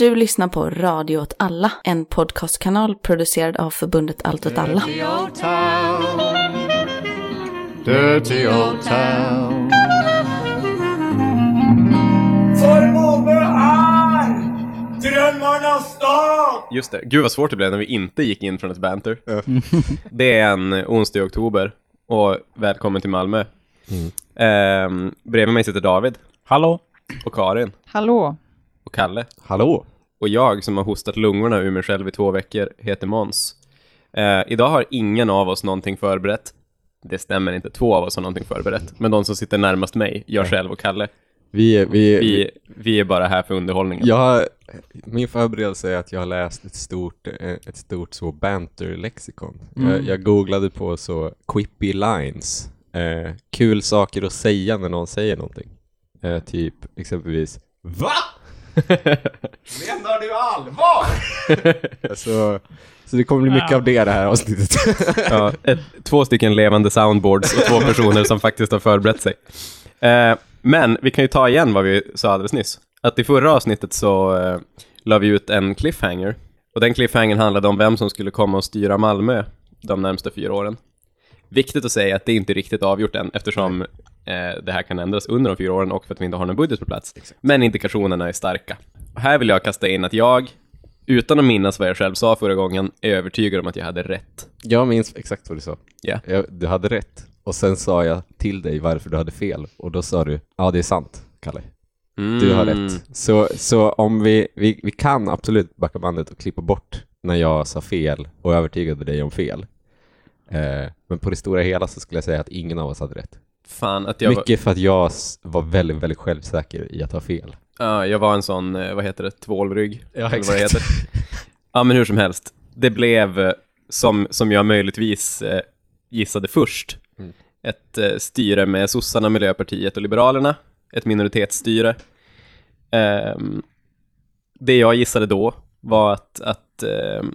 Du lyssnar på Radio åt alla, en podcastkanal producerad av förbundet Allt åt alla. Dirty old town. Dirty old town. För många är drömmarnas stad! Just det, gud vad svårt det blev när vi inte gick in från ett banter. Det är en onsdag i oktober och välkommen till Malmö. Ehm, bredvid mig sitter David Hallå? och Karin Hallå? Och Kalle. Hallå? Och jag som har hostat lungorna ur mig själv i två veckor heter Måns. Eh, idag har ingen av oss någonting förberett. Det stämmer inte, två av oss har någonting förberett. Men de som sitter närmast mig, jag själv och Kalle, Vi, är- vi, vi, vi, är bara här för underhållningen. jag har, min förberedelse är att jag har läst ett stort, eh, ett stort så banter-lexikon. Jag, jag googlade på så quippy lines, eh, kul saker att säga när någon säger någonting. Eh, typ exempelvis VA? Menar du allvar? så, så det kommer bli mycket av det det här avsnittet. Ja, ett, två stycken levande soundboards och två personer som faktiskt har förberett sig. Eh, men vi kan ju ta igen vad vi sa alldeles nyss. Att i förra avsnittet så eh, la vi ut en cliffhanger. Och den cliffhangern handlade om vem som skulle komma och styra Malmö de närmsta fyra åren. Viktigt att säga att det är inte riktigt avgjort än eftersom eh, det här kan ändras under de fyra åren och för att vi inte har någon budget på plats. Men indikationerna är starka. Och här vill jag kasta in att jag, utan att minnas vad jag själv sa förra gången, är övertygad om att jag hade rätt. jag minns exakt vad du sa. Ja. Jag, du hade rätt. Och sen sa jag till dig varför du hade fel. Och då sa du, ja det är sant, Kalle. Du har Mm. rätt. Så, så om vi, vi, vi kan absolut backa bandet och klippa bort när jag sa fel och övertygade dig om fel. Eh, men på det stora hela så skulle jag säga att ingen av oss hade rätt. Fan, att jag, var, Mycket för att jag var väldigt, väldigt självsäker i att ha fel. ja, jag var en sån, eh, vad heter det, tvålrygg? Ja, exakt. heter. Ja, men hur som helst. Det blev, eh, som, som jag möjligtvis eh, gissade först, Mm. ett eh, styre med sossarna, Miljöpartiet och Liberalerna. Ett minoritetsstyre. Ehm, det jag gissade då var att, att ehm,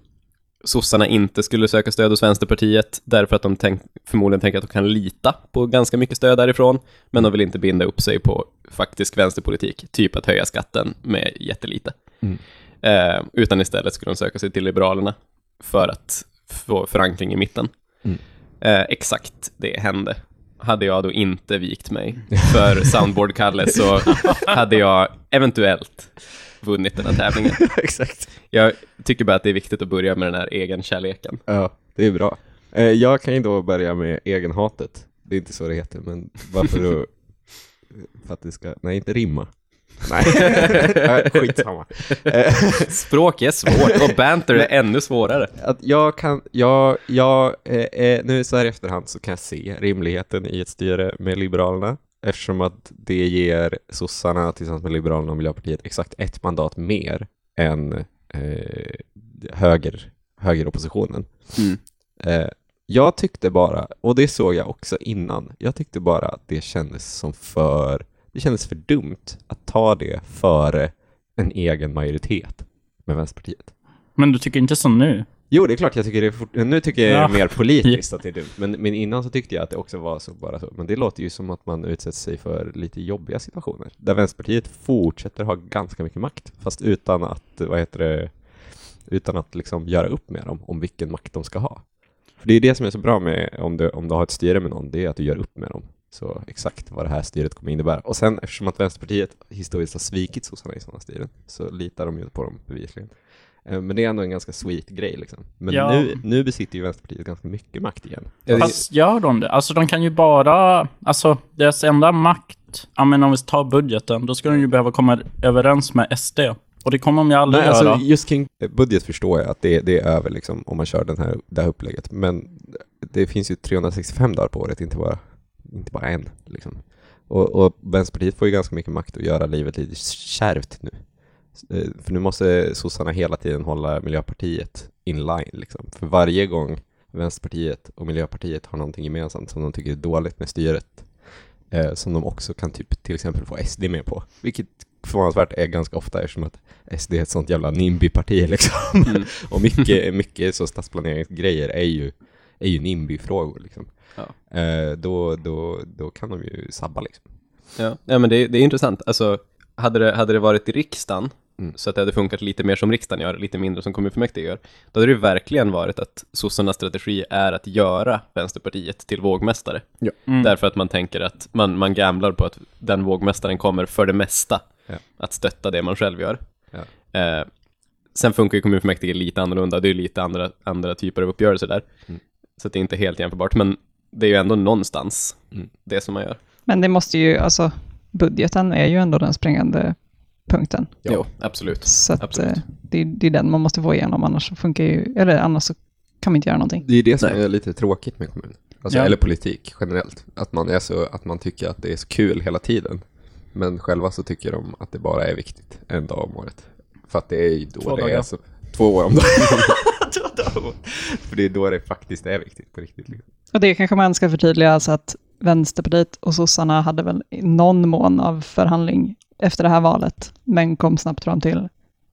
sossarna inte skulle söka stöd hos Vänsterpartiet därför att de tänk, förmodligen tänker att de kan lita på ganska mycket stöd därifrån, men de vill inte binda upp sig på faktisk vänsterpolitik, typ att höja skatten med jättelite. Mm. Eh, utan istället skulle de söka sig till Liberalerna för att få förankring i mitten. Mm. Eh, exakt det hände. Hade jag då inte vikt mig för Soundboard-Kalle så hade jag eventuellt vunnit den här tävlingen. exakt. Jag tycker bara att det är viktigt att börja med den här egenkärleken. Ja, det är bra. Eh, jag kan ju då börja med egenhatet. Det är inte så det heter, men bara för att, för att det ska, nej inte rimma. Nej, skitsamma. Språk är svårt och banter är ännu svårare. att jag kan, jag, jag, eh, eh, nu så här i efterhand så kan jag se rimligheten i ett styre med Liberalerna eftersom att det ger sossarna tillsammans med Liberalerna och Miljöpartiet exakt ett mandat mer än eh, höger, högeroppositionen. Mm. Eh, jag tyckte bara, och det såg jag också innan, jag tyckte bara att det kändes som för, det kändes för dumt att ta det före en egen majoritet med Vänsterpartiet. Men du tycker inte så nu? Jo, det är klart jag tycker det fort... Nu tycker jag Ja. mer politiskt att det är dumt, men, men innan så tyckte jag att det också var så bara så. Men det låter ju som att man utsätter sig för lite jobbiga situationer, där Vänsterpartiet fortsätter ha ganska mycket makt, fast utan att, vad heter det, utan att liksom göra upp med dem om vilken makt de ska ha. För det är det som är så bra med om du, om du har ett styre med någon, det är att du gör upp med dem. Så exakt vad det här styret kommer innebära. Och sen eftersom att Vänsterpartiet historiskt har svikit sossarna i sådana styren, så litar de ju på dem bevisligen. Eh, Men det är ändå en ganska sweet grej liksom. Men Ja. nu, nu besitter ju Vänsterpartiet ganska mycket makt igen. Fast gör de det? Alltså de kan ju bara, alltså deras enda makt, ja men om vi tar budgeten, då ska de ju behöva komma överens med SD. Och det kommer de ju aldrig Nej, alltså göra. just kring budget förstår jag att det, det är över liksom om man kör den här, det här upplägget. Men det finns ju 365 dagar på året, inte bara, inte bara en. Liksom. Och, och Vänsterpartiet får ju ganska mycket makt att göra livet lite kärvt nu. Eh, För nu måste sossarna hela tiden hålla Miljöpartiet in line. Liksom. För varje gång Vänsterpartiet och Miljöpartiet har någonting gemensamt som de tycker är dåligt med styret, eh, som de också kan typ till exempel få SD med på, vilket förvånansvärt är ganska ofta eftersom att SD är ett sånt jävla NIMBY-parti liksom. Mm. och mycket, mycket så stadsplaneringsgrejer är ju, är ju NIMBY-frågor liksom. Ja. Eh, då, då, då kan de ju sabba liksom. Ja, ja men det, det är intressant. Alltså, hade det, hade det varit i riksdagen Mm. så att det hade funkat lite mer som riksdagen gör, lite mindre som kommunfullmäktige gör, då hade det verkligen varit att sossarnas strategi är att göra Vänsterpartiet till vågmästare. Ja. Mm. Därför att man tänker att man, man gamblar på att den vågmästaren kommer för det mesta Ja. att stötta det man själv gör. Ja. Eh, sen funkar ju kommunfullmäktige lite annorlunda, det är lite andra, andra typer av uppgörelser där. Mm. Så att det är inte helt jämförbart, men det är ju ändå någonstans Mm. det som man gör. Men det måste ju, alltså budgeten är ju ändå den springande punkten. Ja. Jo, absolut. Så att, Absolut. eh, det, det är den man måste få igenom, annars funkar ju, eller annars så kan man inte göra någonting. Det är det som Nej. är lite tråkigt med kommun. Alltså, Ja. Eller politik generellt. Att man, är så, att man tycker att det är så kul hela tiden. Men själva så tycker de att det bara är viktigt en dag om året. För att det är ju då Två det dagar. är så... Två år om dagen. För det är då det faktiskt är viktigt på riktigt. Liksom. Och det kanske man ska förtydliga, så att Vänsterpartiet och sossarna hade väl i någon mån av förhandling efter det här valet, men kom snabbt fram till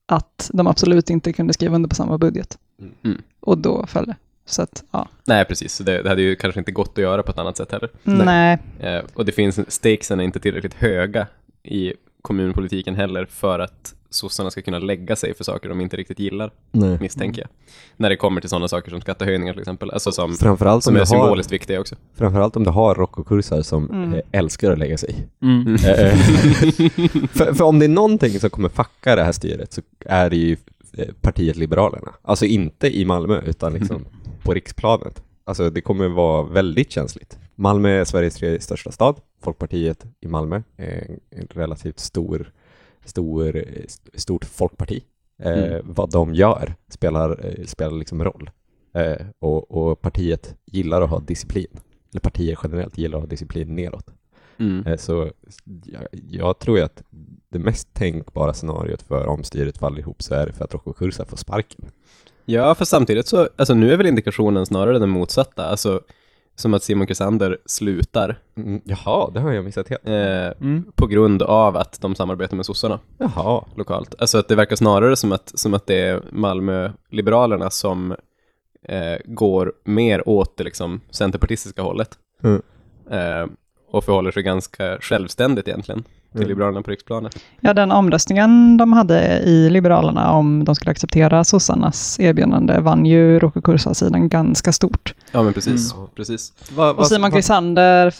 att de absolut inte kunde skriva under på samma budget. Mm. Och då föll det. Så att, ja. Nej, precis. Så Det, det hade ju kanske inte gått att göra på ett annat sätt heller. Nej. Eh, och det finns, stakesen är inte tillräckligt höga i kommunpolitiken heller för att sossarna ska kunna lägga sig för saker de inte riktigt gillar, Nej. misstänker jag. När det kommer till sådana saker som skattehöjninger till exempel, alltså som, Framförallt om, som du är har, symboliskt viktiga också. framförallt om du har rockokursar som Mm. älskar att lägga sig. Mm. Eh, eh. för, för om det är någonting som kommer fucka det här styret så är det ju eh, partiet Liberalerna. Alltså inte i Malmö utan liksom på riksplanet. Alltså det kommer vara väldigt känsligt. Malmö är Sveriges tredje största stad. Folkpartiet i Malmö är en- relativt stor, stor, eh, st- stort folkparti. Eh, Mm. Vad de gör spelar, eh, spelar liksom roll. Eh, och, och partiet gillar att ha disciplin. Eller partier generellt gillar att ha disciplin neråt. Mm. Eh, Så jag, jag tror ju att det mest tänkbara scenariot för om styret faller ihop så är det för att Rocco Kursa får sparken. Ja, för samtidigt så, alltså nu är väl indikationen snarare den motsatta, alltså som att Simon Krisander slutar Mm, jaha, det har jag missat helt. eh, Mm. på grund av att de samarbetar med sossarna Jaha. lokalt. Alltså att det verkar snarare som att, som att det är Malmö-liberalerna som eh, går mer åt det liksom centerpartistiska hållet. Mm. Eh, och förhåller sig ganska självständigt egentligen till Mm. Liberalerna på riksplanet. Ja, den omröstningen de hade i Liberalerna om de skulle acceptera sossarnas erbjudande vann ju Rocco Kursa-sidan ganska stort. Ja, men precis. Mm. precis. Va, Och Simon Krisander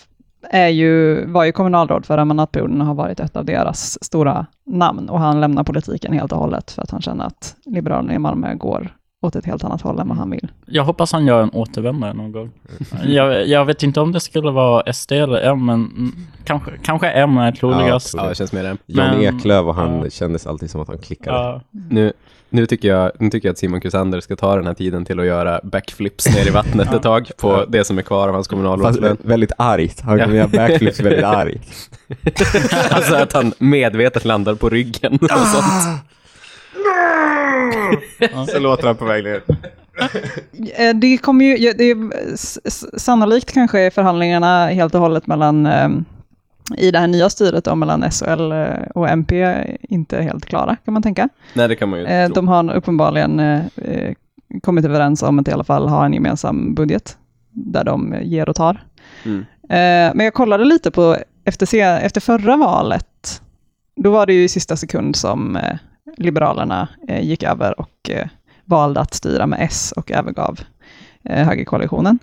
är ju, var ju kommunalråd förra mandatperioden och har varit ett av deras stora namn. Och han lämnar politiken helt och hållet för att han känner att Liberalerna i Malmö går åt ett helt annat håll än vad han vill. Jag hoppas han gör en återvändare någon gång. Jag, jag vet inte om det skulle vara SD eller M, men mm, kanske, kanske M är troligast. Ja, Ja, det känns mer det. Jan Eklöf och han ja. kändes alltid som att han klickade. Ja. Nu, nu, tycker jag, nu tycker jag att Simon Krisander ska ta den här tiden till att göra backflips ner i vattnet ett tag på det som är kvar av hans kommunalrådslön. vä- väldigt argt. Han Ja. kommer göra backflips väldigt argt. alltså att han medvetet landar på ryggen och sånt. Så låter han på väg ner. Eh, Det kommer ju, det är sannolikt kanske är förhandlingarna helt och hållet mellan, eh, i det här nya styret då, mellan SHL och MP inte helt klara, kan man tänka. Nej, det kan man ju Eh. De har uppenbarligen eh, eh, kommit överens om att i alla fall ha en gemensam budget, där de ger och tar. Mm. Eh, Men jag kollade lite på, efter, efter förra valet, då var det ju i sista sekund som eh, Liberalerna eh, gick över och eh, valde att styra med S och övergav eh, högerkoalitionen.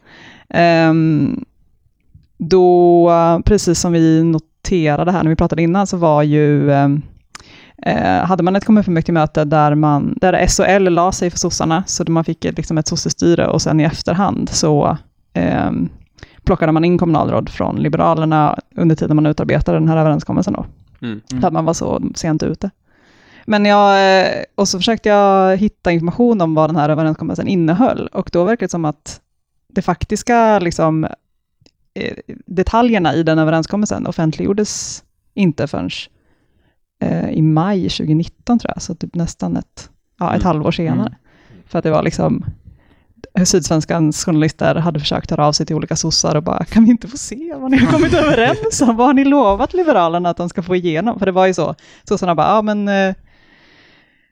Ehm, Då, eh, precis som vi noterade här när vi pratade innan, så var ju ehm, eh, hade man ett kommunfullmäktigemöte där, man, där S och L la sig för sossarna, så man fick ett, liksom ett sossestyre och sen i efterhand så ehm, plockade man in kommunalråd från Liberalerna under tiden man utarbetade den här överenskommelsen då. Mm. För att man var så sent ute. Men jag, eh, och så försökte jag hitta information om vad den här överenskommelsen innehöll och då verkar det som att det faktiska, liksom, eh, detaljerna i den överenskommelsen offentliggjordes inte förrän eh, i maj 2019 tror jag, så typ nästan ett, ja, ett Mm. halvår senare. För att det var liksom, Sydsvenskans journalister hade försökt höra av sig till olika sossar och bara, kan vi inte få se vad ni har kommit överens om? Vad har ni lovat Liberalerna att de ska få igenom? För det var ju så, sossarna bara, ja men eh,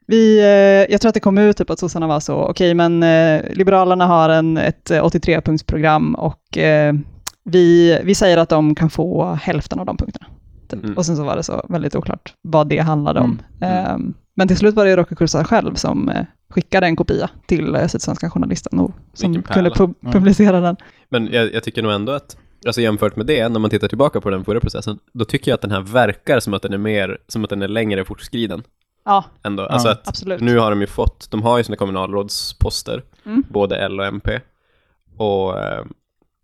vi, eh, jag tror att det kom ut typ att sossarna var så, okej men eh, Liberalerna har en, ett eh, 83-punktsprogram och eh, vi, vi säger att de kan få hälften av de punkterna. Typ. Mm. Och sen så var det så väldigt oklart vad det handlade om. Mm. Ehm, Men till slut var det Rocky Kursar själv som eh, skickade en kopia till eh, Sydsvenska Journalisten och som kunde pu- Mm. publicera den. Men jag, jag tycker nog ändå att, alltså jämfört med det, när man tittar tillbaka på den förra processen, då tycker jag att den här verkar som att den är mer, som att den är längre fortskriden. Ja, Ändå. Alltså att absolut. nu har de ju fått, de har ju sina kommunalrådsposter, Mm. både L och MP. Och eh,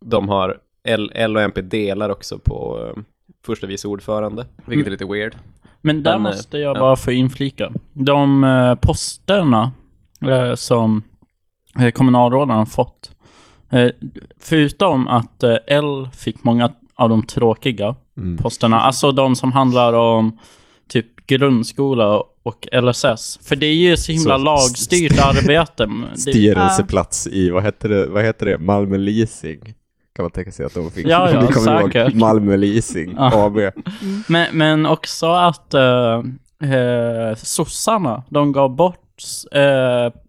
de har, L, L och MP delar också på eh, första vice ordförande, vilket är lite weird. Men där Men, eh, måste jag ja. bara få inflika. De posterna som kommunalråden har fått, förutom att L fick många av de tråkiga Mm. posterna, alltså de som handlar om typ grundskola och LSS. För det är ju så himla Så- lagstyrt arbete. Styrelseplats i, vad heter det, vad heter det, Malmö Leasing. Kan man tänka sig att de fick. Ja, ja, Ni kommer ihåg säkert. Malmö Leasing Ja. AB. men, men också att uh, uh, sossarna, de gav bort uh,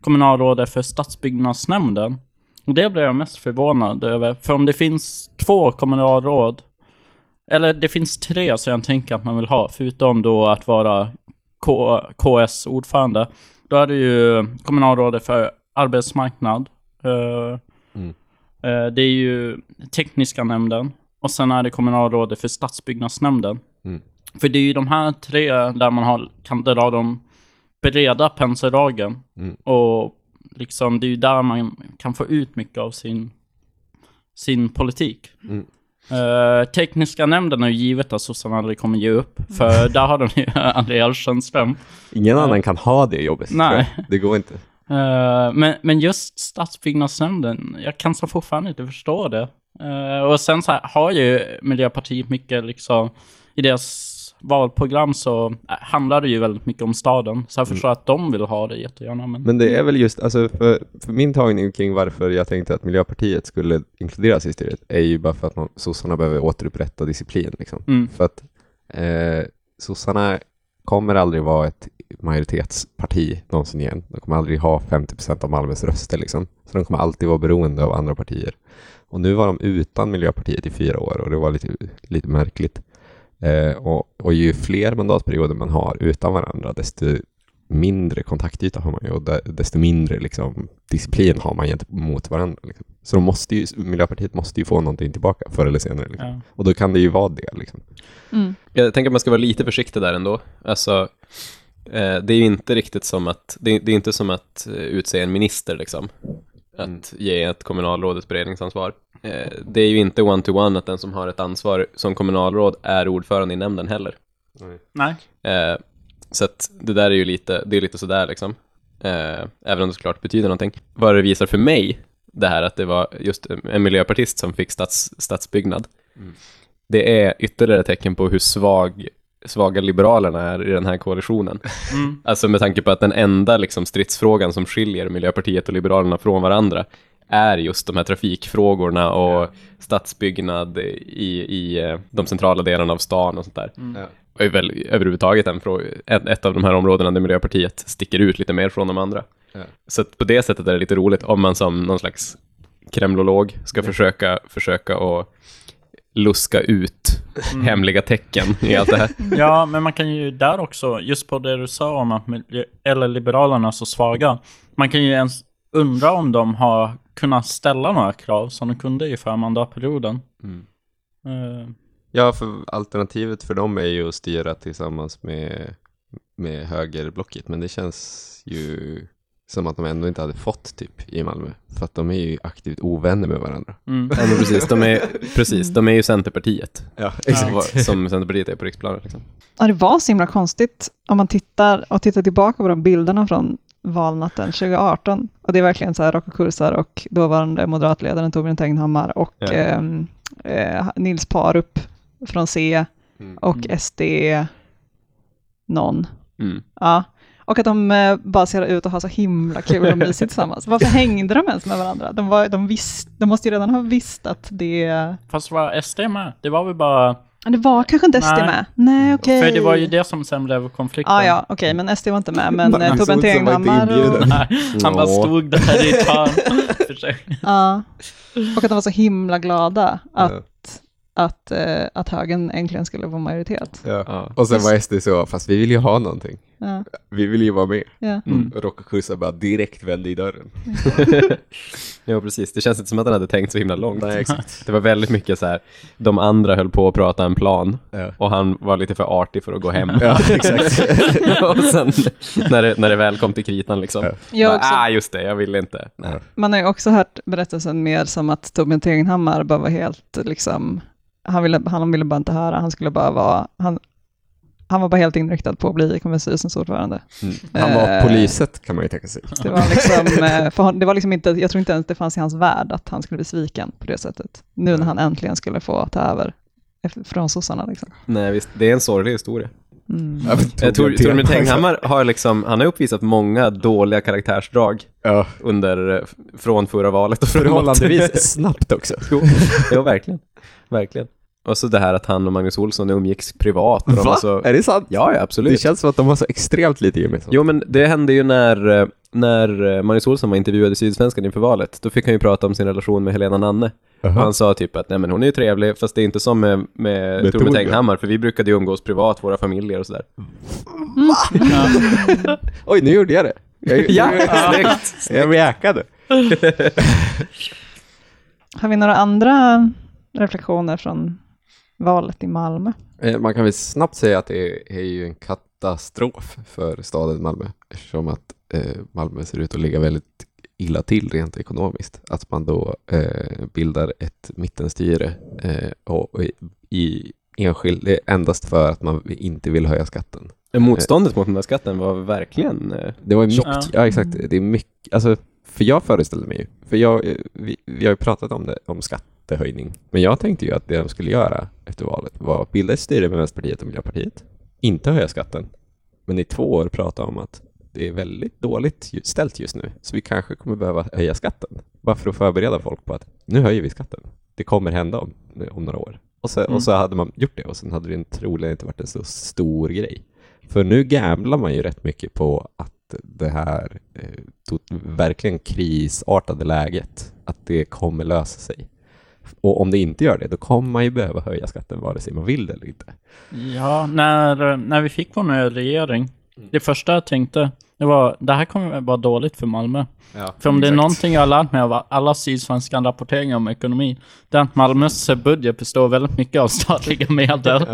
kommunalrådet för stadsbyggnadsnämnden. Och det blev jag mest förvånad över. För om det finns två kommunalråd, eller det finns tre som jag tänker att man vill ha, förutom då att vara K- KS-ordförande. Då är det ju kommunalrådet för arbetsmarknad. eh, Mm. eh, det är ju tekniska nämnden. Och sen är det kommunalrådet för stadsbyggnadsnämnden. Mm. För det är ju de här tre där man har, kan dra de breda penseldragen. Mm. Och liksom det är ju där man kan få ut mycket av sin, sin politik. Mm. Eh, tekniska nämnden är ju givet att sossarna aldrig kommer ge upp. För där har de ju Andreas Schönström. Ingen Ja. annan kan ha det jobbet. Nej. Det går inte. Eh, men, men just stadsbyggnadsnämnden, jag kan så fortfarande inte förstå det. Och sen så här, har ju Miljöpartiet mycket liksom, i deras valprogram så eh, handlar det ju väldigt mycket om staden. Så jag förstår att de vill ha det jättegärna. Men, Men det är väl just, alltså för, för min tagning kring varför jag tänkte att Miljöpartiet skulle inkluderas i styret är ju bara för att man, sossarna behöver återupprätta disciplin. Liksom. Mm. För att eh, sossarna kommer aldrig vara ett majoritetsparti någonsin igen. De kommer aldrig ha 50% av Malmös röster. Liksom. Så de kommer alltid vara beroende av andra partier. Och nu var de utan Miljöpartiet i fyra år och det var lite, lite märkligt. Eh, och, och ju fler mandatperioder man har utan varandra, desto mindre kontaktyta har man ju och de- desto mindre liksom, disciplin har man gentemot varandra. Liksom. Så de måste ju, Miljöpartiet måste ju få någonting tillbaka förr eller senare. Liksom. ja. Och då kan det ju vara det. Liksom. Mm. Jag tänker att man ska vara lite försiktig där ändå. Alltså, eh, det är ju inte riktigt som att, det är, det är inte som att eh, utse en minister liksom. Att ge ett kommunalråd ett beredningsansvar. Eh, det är ju inte one-to-one att den som har ett ansvar som kommunalråd är ordförande i nämnden heller. Nej. Eh, så att det där är ju lite, det är lite sådär liksom. Eh, även om det såklart betyder någonting. Vad det visar för mig, det här att det var just en miljöpartist som fick stats, stadsbyggnad. Det är ytterligare tecken på hur svag, svaga Liberalerna är i den här koalitionen. Mm. Alltså med tanke på att den enda liksom, stridsfrågan som skiljer Miljöpartiet och Liberalerna från varandra är just de här trafikfrågorna och stadsbyggnad i, i eh, de centrala delarna av stan och sånt där. Mm. Och är väl överhuvudtaget en frå- ett, ett av de här områdena där Miljöpartiet sticker ut lite mer från de andra. Ja. Så på det sättet är det lite roligt om man som någon slags kremlolog ska försöka, försöka att luska ut Mm. hemliga tecken i allt det här. Ja, men man kan ju där också, just på det du sa om att eller Liberalerna är så svaga. Man kan ju ens undra om de har kunnat ställa några krav som de kunde i förra mandatperioden. Mm. Eh, Ja, för alternativet för dem är ju att styra tillsammans med, med högerblocket, men det känns ju som att de ändå inte hade fått typ i Malmö, för att de är ju aktivt ovänner med varandra. mm. Ja, men precis, de är, precis, de är ju Centerpartiet. Ja, Vad- Som Centerpartiet är på riksplanet. Liksom. Ja, det var så himla konstigt om man tittar och tittar tillbaka på de bilderna från valnatten 2018. Och det är verkligen så här Rocco Kursar och dåvarande moderatledaren Torbjörn Tegnhammar och Ja. ehm, eh, Nils Parup från C Mm. och SD någon. Mm. Ja. Och att de eh, bara ser ut att ha så himla kul och mysigt tillsammans. Varför hängde de ens med varandra? De, var, de, visst, de måste ju redan ha visst att det... Fast var SD med? Det var väl bara... Ja, Det var kanske inte SD Nej. med? Nej, okej. För det var ju det som sen blev konflikten. Ah, ja, okej, men SD var inte med. Men Tegnhammar inte och... Nej, han bara stod där i ett hörn. Ja. Och att de var så himla glada att, att, eh, att högern äntligen skulle få majoritet. Ja. Ja. Och sen var SD så, fast vi vill ju ha någonting. Ja. Vi vill ju vara med. Ja. Mm. Rockskjutsen bara direkt vände i dörren. Ja, precis. Det känns inte som att han hade tänkt så himla långt. Nej, exakt. Det var väldigt mycket så här, de andra höll på att prata en plan Ja. och han var lite för artig för att gå hem. Ja, exakt. och sen när det, när det väl kom till kritan liksom, Ja. Bara, också, ah just det, jag vill inte. Nej. man har ju också hört berättelsen mer som att Torbjörn Tegenhammar bara var helt liksom, han ville, han ville bara inte höra, han skulle bara vara, han, han var bara helt inriktad på att bli kommunstyrelsens ordförande. Han var Eh, poliset kan man ju tänka sig. Det var liksom, eh, för hon, det var liksom inte, jag tror inte ens det fanns i hans värld att han skulle bli sviken på det sättet. Nu när han äntligen skulle få ta över från sossarna liksom. Nej, visst, det är en sorglig historia. Mm. Jag tror Torbjörn Tenghammar har liksom, han har uppvisat många dåliga karaktärsdrag Ja, under, eh, från förra valet och framåt. förhållandevis snabbt också. jo, jo, verkligen. Verkligen. Och så det här att han och Magnus Olsson umgicks privat. Och de var så... Är det sant? Ja, ja, absolut. Det känns som att de har så extremt lite gemensamt. Jo, men det hände ju när, när Magnus Olsson var intervjuad i Sydsvenskan inför valet. Då fick han ju prata om sin relation med Helena Nanne. Och Jaha. han sa typ att nej men hon är ju trevlig, fast det är inte som med, med, Med Torbjörn. Tenghammar, för vi brukade ju umgås privat, våra familjer och sådär. Oj, nu gjorde jag det. Jag, Ja, snyggt! jag reakade. Har vi några andra reflektioner från valet i Malmö? Eh, Man kan väl snabbt säga att det är ju en katastrof för staden Malmö eftersom att eh, Malmö ser ut att ligga väldigt illa till rent ekonomiskt. Att man då eh, bildar ett mittenstyre och, i, enskild, endast för att man inte vill höja skatten. Motståndet mot den där skatten var verkligen... Det var mycket, Tjockt. ja exakt, det är mycket, alltså, för jag föreställde mig ju, för jag, vi, vi har ju pratat om det, om skattehöjning, men jag tänkte ju att det de skulle göra efter valet var att bilda ett styre med Vänsterpartiet och Miljöpartiet, inte höja skatten, men i två år prata om att det är väldigt dåligt ställt just nu, så vi kanske kommer behöva höja skatten, bara för att förbereda folk på att nu höjer vi skatten, det kommer hända om, om några år. Och så, Mm. och så hade man gjort det och sen hade det troligen inte varit en så stor grej. För nu gamblar man ju rätt mycket på att det här eh, verkligen krisartade läget, att det kommer lösa sig. Och om det inte gör det, då kommer man ju behöva höja skatten vare sig man vill det eller inte. Ja, när, när vi fick vår nya regering, det första jag tänkte, det var det här kommer vara dåligt för Malmö. Ja, För om det är någonting jag har lärt mig av alla sydsvenska rapporteringar om ekonomi, det är att Malmös budget består väldigt mycket av statliga medel.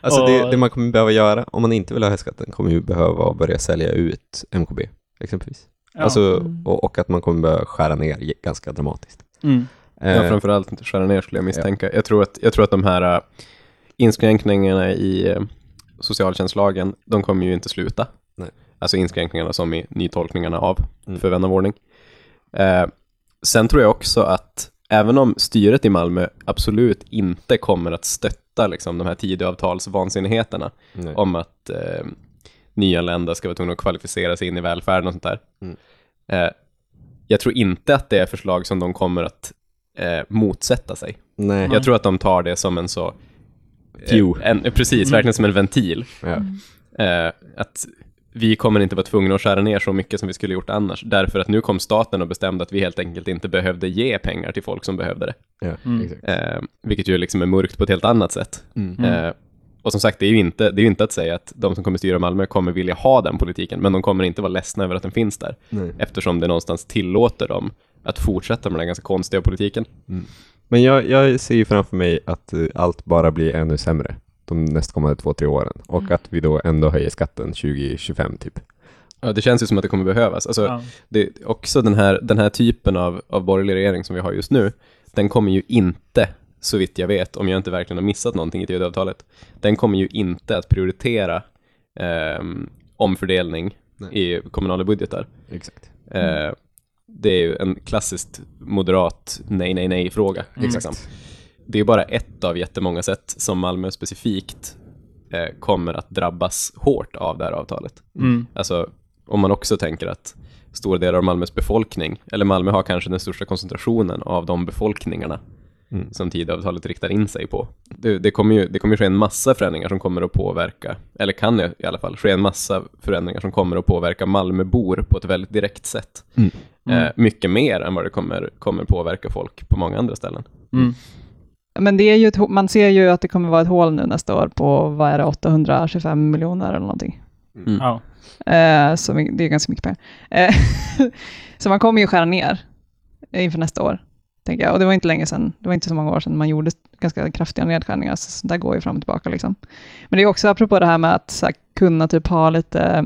Alltså det, Och- det man kommer behöva göra, om man inte vill höja skatten, kommer ju behöva börja sälja ut MKB, exempelvis. Ja. Alltså, och, och att man kommer behöva skära ner ganska dramatiskt. Mm. Ja, Eh, framförallt inte skära ner skulle jag misstänka. Jag, tror att, jag tror att de här äh, inskränkningarna i äh, socialtjänstlagen, de kommer ju inte sluta. Nej. Alltså inskränkningarna som i nytolkningarna av, Mm. för vän av ordning. Eh, sen tror jag också att även om styret i Malmö absolut inte kommer att stötta liksom, de här Tidöavtalsvansinnigheterna nej. om att eh, nyanlända ska vara tvungna att kvalificera sig in i välfärden och sånt där. Mm. Eh, jag tror inte att det är förslag som de kommer att eh, motsätta sig. nej. Jag tror att de tar det som en så... eh. En, precis, verkligen som en ventil. Ja. Eh, att vi kommer inte vara tvungna att skära ner så mycket som vi skulle gjort annars. Därför att nu kom staten och bestämde att vi helt enkelt inte behövde ge pengar till folk som behövde det. Ja, Mm. Eh, vilket ju liksom är mörkt på ett helt annat sätt. Mm. Eh, och som sagt, det är ju inte, det är ju inte att säga att de som kommer styra Malmö kommer vilja ha den politiken, men de kommer inte vara ledsna över att den finns där, Nej. eftersom det någonstans tillåter dem att fortsätta med den ganska konstiga politiken. Men jag, jag ser ju framför mig att eh, allt bara blir ännu sämre de nästkommande två, tre åren och att vi då ändå höjer skatten 2025 typ. Ja, det känns ju som att det kommer behövas. Alltså, Ja. det, också den här, den här typen av, av borgerlig regering som vi har just nu, den kommer ju inte, så vitt jag vet, om jag inte verkligen har missat någonting i Tidöavtalet, den kommer ju inte att prioritera ehm, omfördelning i kommunala budgetar. Exakt. Eh, det är ju en klassiskt moderat nej, nej, nej-fråga. Liksom. Det är bara ett av jättemånga sätt som Malmö specifikt eh, kommer att drabbas hårt av det här avtalet. Mm. Alltså, om man också tänker att stora delar av Malmös befolkning, eller Malmö har kanske den största koncentrationen av de befolkningarna Mm. som Tidöavtalet riktar in sig på. Det, det kommer ju det kommer ju ske en massa förändringar som kommer att påverka, eller kan ju i alla fall ske en massa förändringar som kommer att påverka Malmöbor på ett väldigt direkt sätt. Mm. Eh, mycket mer än vad det kommer, kommer påverka folk på många andra ställen. Mm. Men det är ju ett, man ser ju att det kommer vara ett hål nu nästa år på, vad är det, 825 miljoner eller någonting. Mm. Ja. Eh, så det är ganska mycket pengar. Eh, så man kommer ju skära ner inför nästa år, tänker jag. Och det var inte länge sedan, det var inte så många år sedan man gjorde ganska kraftiga nedskärningar, så där går ju fram och tillbaka. Liksom. Men det är också apropå det här med att här, kunna typ ha lite eh,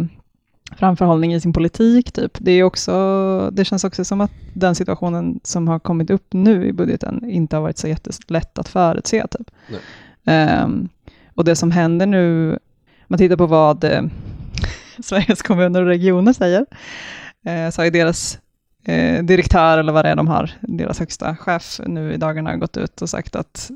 framförhållning i sin politik. Typ. Det, är också, det känns också som att den situationen som har kommit upp nu i budgeten inte har varit så jättelätt att förutse. Typ. Ehm, och det som händer nu, man tittar på vad eh, Sveriges kommuner och regioner säger, eh, så har ju deras eh, direktör, eller vad det är de har, deras högsta chef nu i dagarna gått ut och sagt att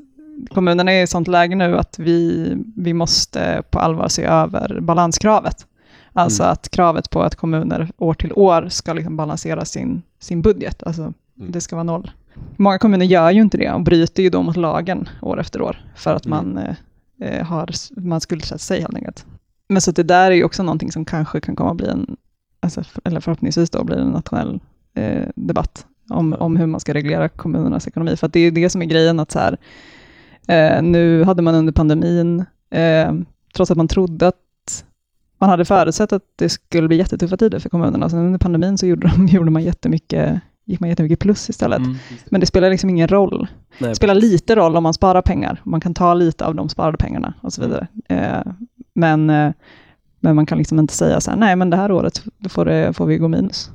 kommunerna är i sånt läge nu att vi, vi måste på allvar se över balanskravet. Alltså att kravet på att kommuner år till år ska liksom balansera sin, sin budget, alltså det ska vara noll. Många kommuner gör ju inte det och bryter ju då mot lagen år efter år för att man, eh, eh, har, man skuldsätter sig helt enkelt. Men så det där är ju också någonting som kanske kan komma att bli en, alltså, eller förhoppningsvis då blir en nationell eh, debatt om, om hur man ska reglera kommunernas ekonomi. För att det är det som är grejen att så här, eh, nu hade man under pandemin, eh, trots att man trodde att man hade förutsett att det skulle bli jättetuffa tider för kommunerna, så under pandemin så gjorde, de, gjorde man jättemycket, gick man jättemycket plus istället. Mm. Men det spelar liksom ingen roll. Nej, Det spelar lite roll om man sparar pengar. Man kan ta lite av de sparade pengarna och så vidare. Eh, men, eh, men man kan liksom inte säga så här, nej men det här året får, det, får vi gå minus.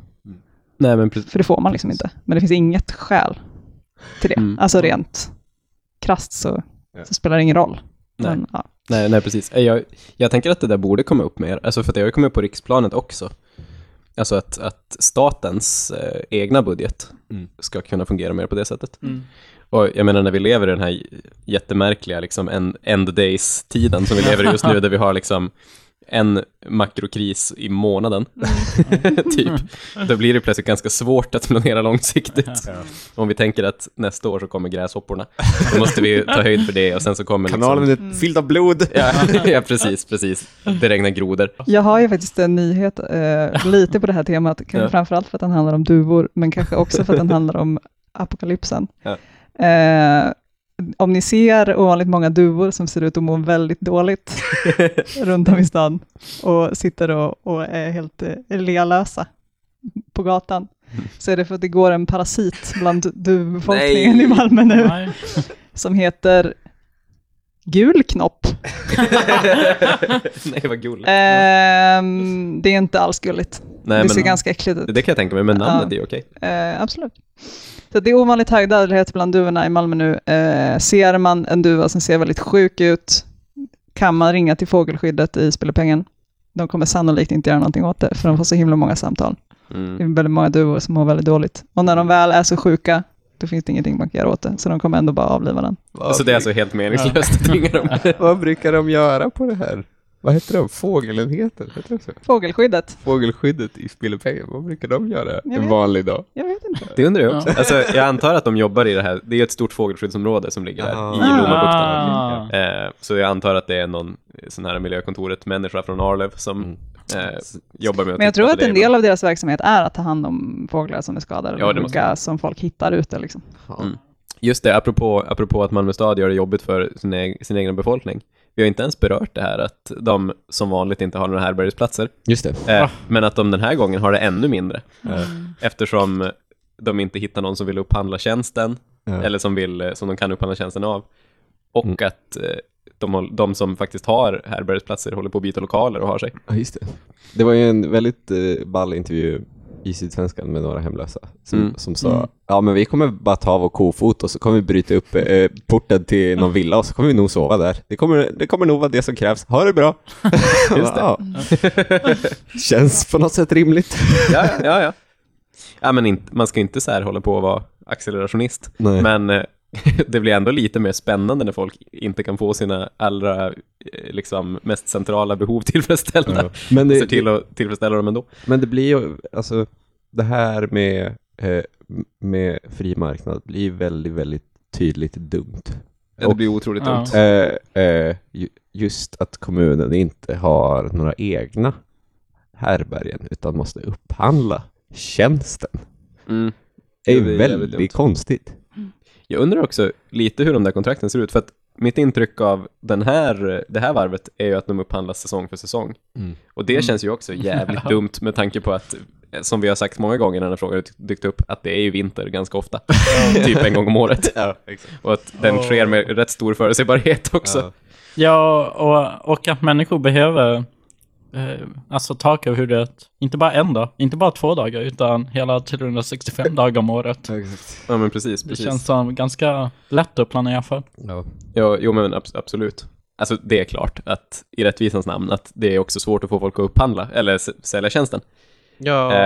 Nej, men precis. För det får man liksom inte. Men det finns inget skäl till det. Mm. Alltså rent krasst så, Ja. så spelar det ingen roll. Nej. Men, ja. Nej, nej precis. Eh, Jag, jag tänker att det där borde komma upp mer, alltså för att det har ju kommit upp på riksplanet också. Alltså att, att statens eh, egna budget Mm. ska kunna fungera mer på det sättet. Mm. Och jag menar när vi lever i den här jättemärkliga liksom end, end days-tiden som vi lever i just nu, där vi har liksom en makrokris i månaden, typ. Då blir det plötsligt ganska svårt att planera långsiktigt. Om vi tänker att nästa år så kommer gräshopporna, då måste vi ta höjd för det och sen så kommer liksom... Kanalen är fylld av blod. Ja, ja, precis, precis. Det regnar grodor. Jag har ju faktiskt en nyhet eh, lite på det här temat, kanske Ja. framförallt för att den handlar om duvor, men kanske också för att den handlar om apokalypsen. Ja. Eh, om ni ser ovanligt många duvor som ser ut att må väldigt dåligt runt om i stan och sitter och, och är helt eh, lealösa på gatan, så är det för att det går en parasit bland duvbefolkningen i Malmö nu Nej. som heter gul knopp. Nej, vad gulligt. Ehm, det är inte alls gulligt. Nej, det ser men ganska äckligt ut. det kan jag tänka mig, men namnet Ja. är okej. Eh, absolut. Så det är ovanligt hög dödlighet bland duvorna i Malmö nu. Eh, ser man en duva som ser väldigt sjuk ut kan man ringa till fågelskyddet i Spillepengen. De kommer sannolikt inte göra någonting åt det, för de får så himla många samtal. Det Mm. är väldigt många duvor som mår väldigt dåligt. Och när de väl är så sjuka, då finns det ingenting man kan göra åt det, så de kommer ändå bara avliva den. Vad, Så det är alltså helt meningslöst att ringa dem. vad brukar de göra på det här? Vad heter de? Fågelenheten? Heter det så? Fågelskyddet? Fågelskyddet i Spillepengen, vad brukar de göra Jag en vet. vanlig dag? Jag vet inte. Det undrar jag också. Alltså, jag antar att de jobbar i det här, det är ett stort fågelskyddsområde som ligger där Ah. i Lommabukten. Ah. Eh, så jag antar att det är någon sån här miljökontoret, människa från Arlöv som Mm. eh, jobbar med att Men jag tror att en del av deras verksamhet är att ta hand om fåglar som är skadade Ja, måste sjuka som folk hittar ute. Liksom. Mm. Just det, apropå, apropå att Malmö stad gör det jobbigt för sin, eg- sin egen befolkning. Vi har inte ens berört det här att de som vanligt inte har några härbärgesplatser, Just det. eh, men att de den här gången har det ännu mindre. Eftersom de inte hittar någon som vill upphandla tjänsten, Ja. eller som, vill, eh, som de kan upphandla tjänsten av. Och Mm. att eh, de, de som faktiskt har härbärgesplatser håller på att byta lokaler och har sig. Ja, just det. Det var ju en väldigt eh, ball intervju i Sydsvenskan med några hemlösa som, Mm. som sa Mm. ja men vi kommer bara ta vår kofot och så kommer vi bryta upp eh, porten till någon villa och så kommer vi nog sova där. Det kommer, det kommer nog vara det som krävs. Ha det bra! Just det. Känns på något sätt rimligt. Ja, ja, ja. ja men inte, man ska inte så här hålla på att vara accelerationist. Nej. Men eh, det blir ändå lite mer spännande när folk inte kan få sina allra eh, liksom, mest centrala behov tillfredsställda. Ja. Men, Det, ser till att tillfredsställa dem ändå. men det blir ju, alltså det här med, eh, med fri marknad blir väldigt, väldigt tydligt dumt. Ja, det blir otroligt Ja. dumt. Eh, eh, ju- just att kommunen inte har några egna härbärgen utan måste upphandla tjänsten. Mm. Det är Det ju är väldigt dumt. konstigt. Jag undrar också lite hur de där kontrakten ser ut, för att mitt intryck av den här, det här varvet är ju att de upphandlas säsong för säsong. Mm. Och det känns ju också jävligt dumt med tanke på att, som vi har sagt många gånger när den här frågan har dykt upp, att det är ju vinter ganska ofta. typ en gång om året. Ja. Och att den sker med rätt stor förutsägbarhet också. Ja. Ja, och, och att människor behöver eh, alltså tak över huvudet. Inte bara en dag, inte bara två dagar, utan hela 365 dagar om året. Ja, exakt. Ja, men precis. Det precis. känns som ganska lätt att planera för. Ja. Ja, jo men abs- absolut. Alltså det är klart att i rättvisans namn att det är också svårt att få folk att upphandla eller sälja tjänsten.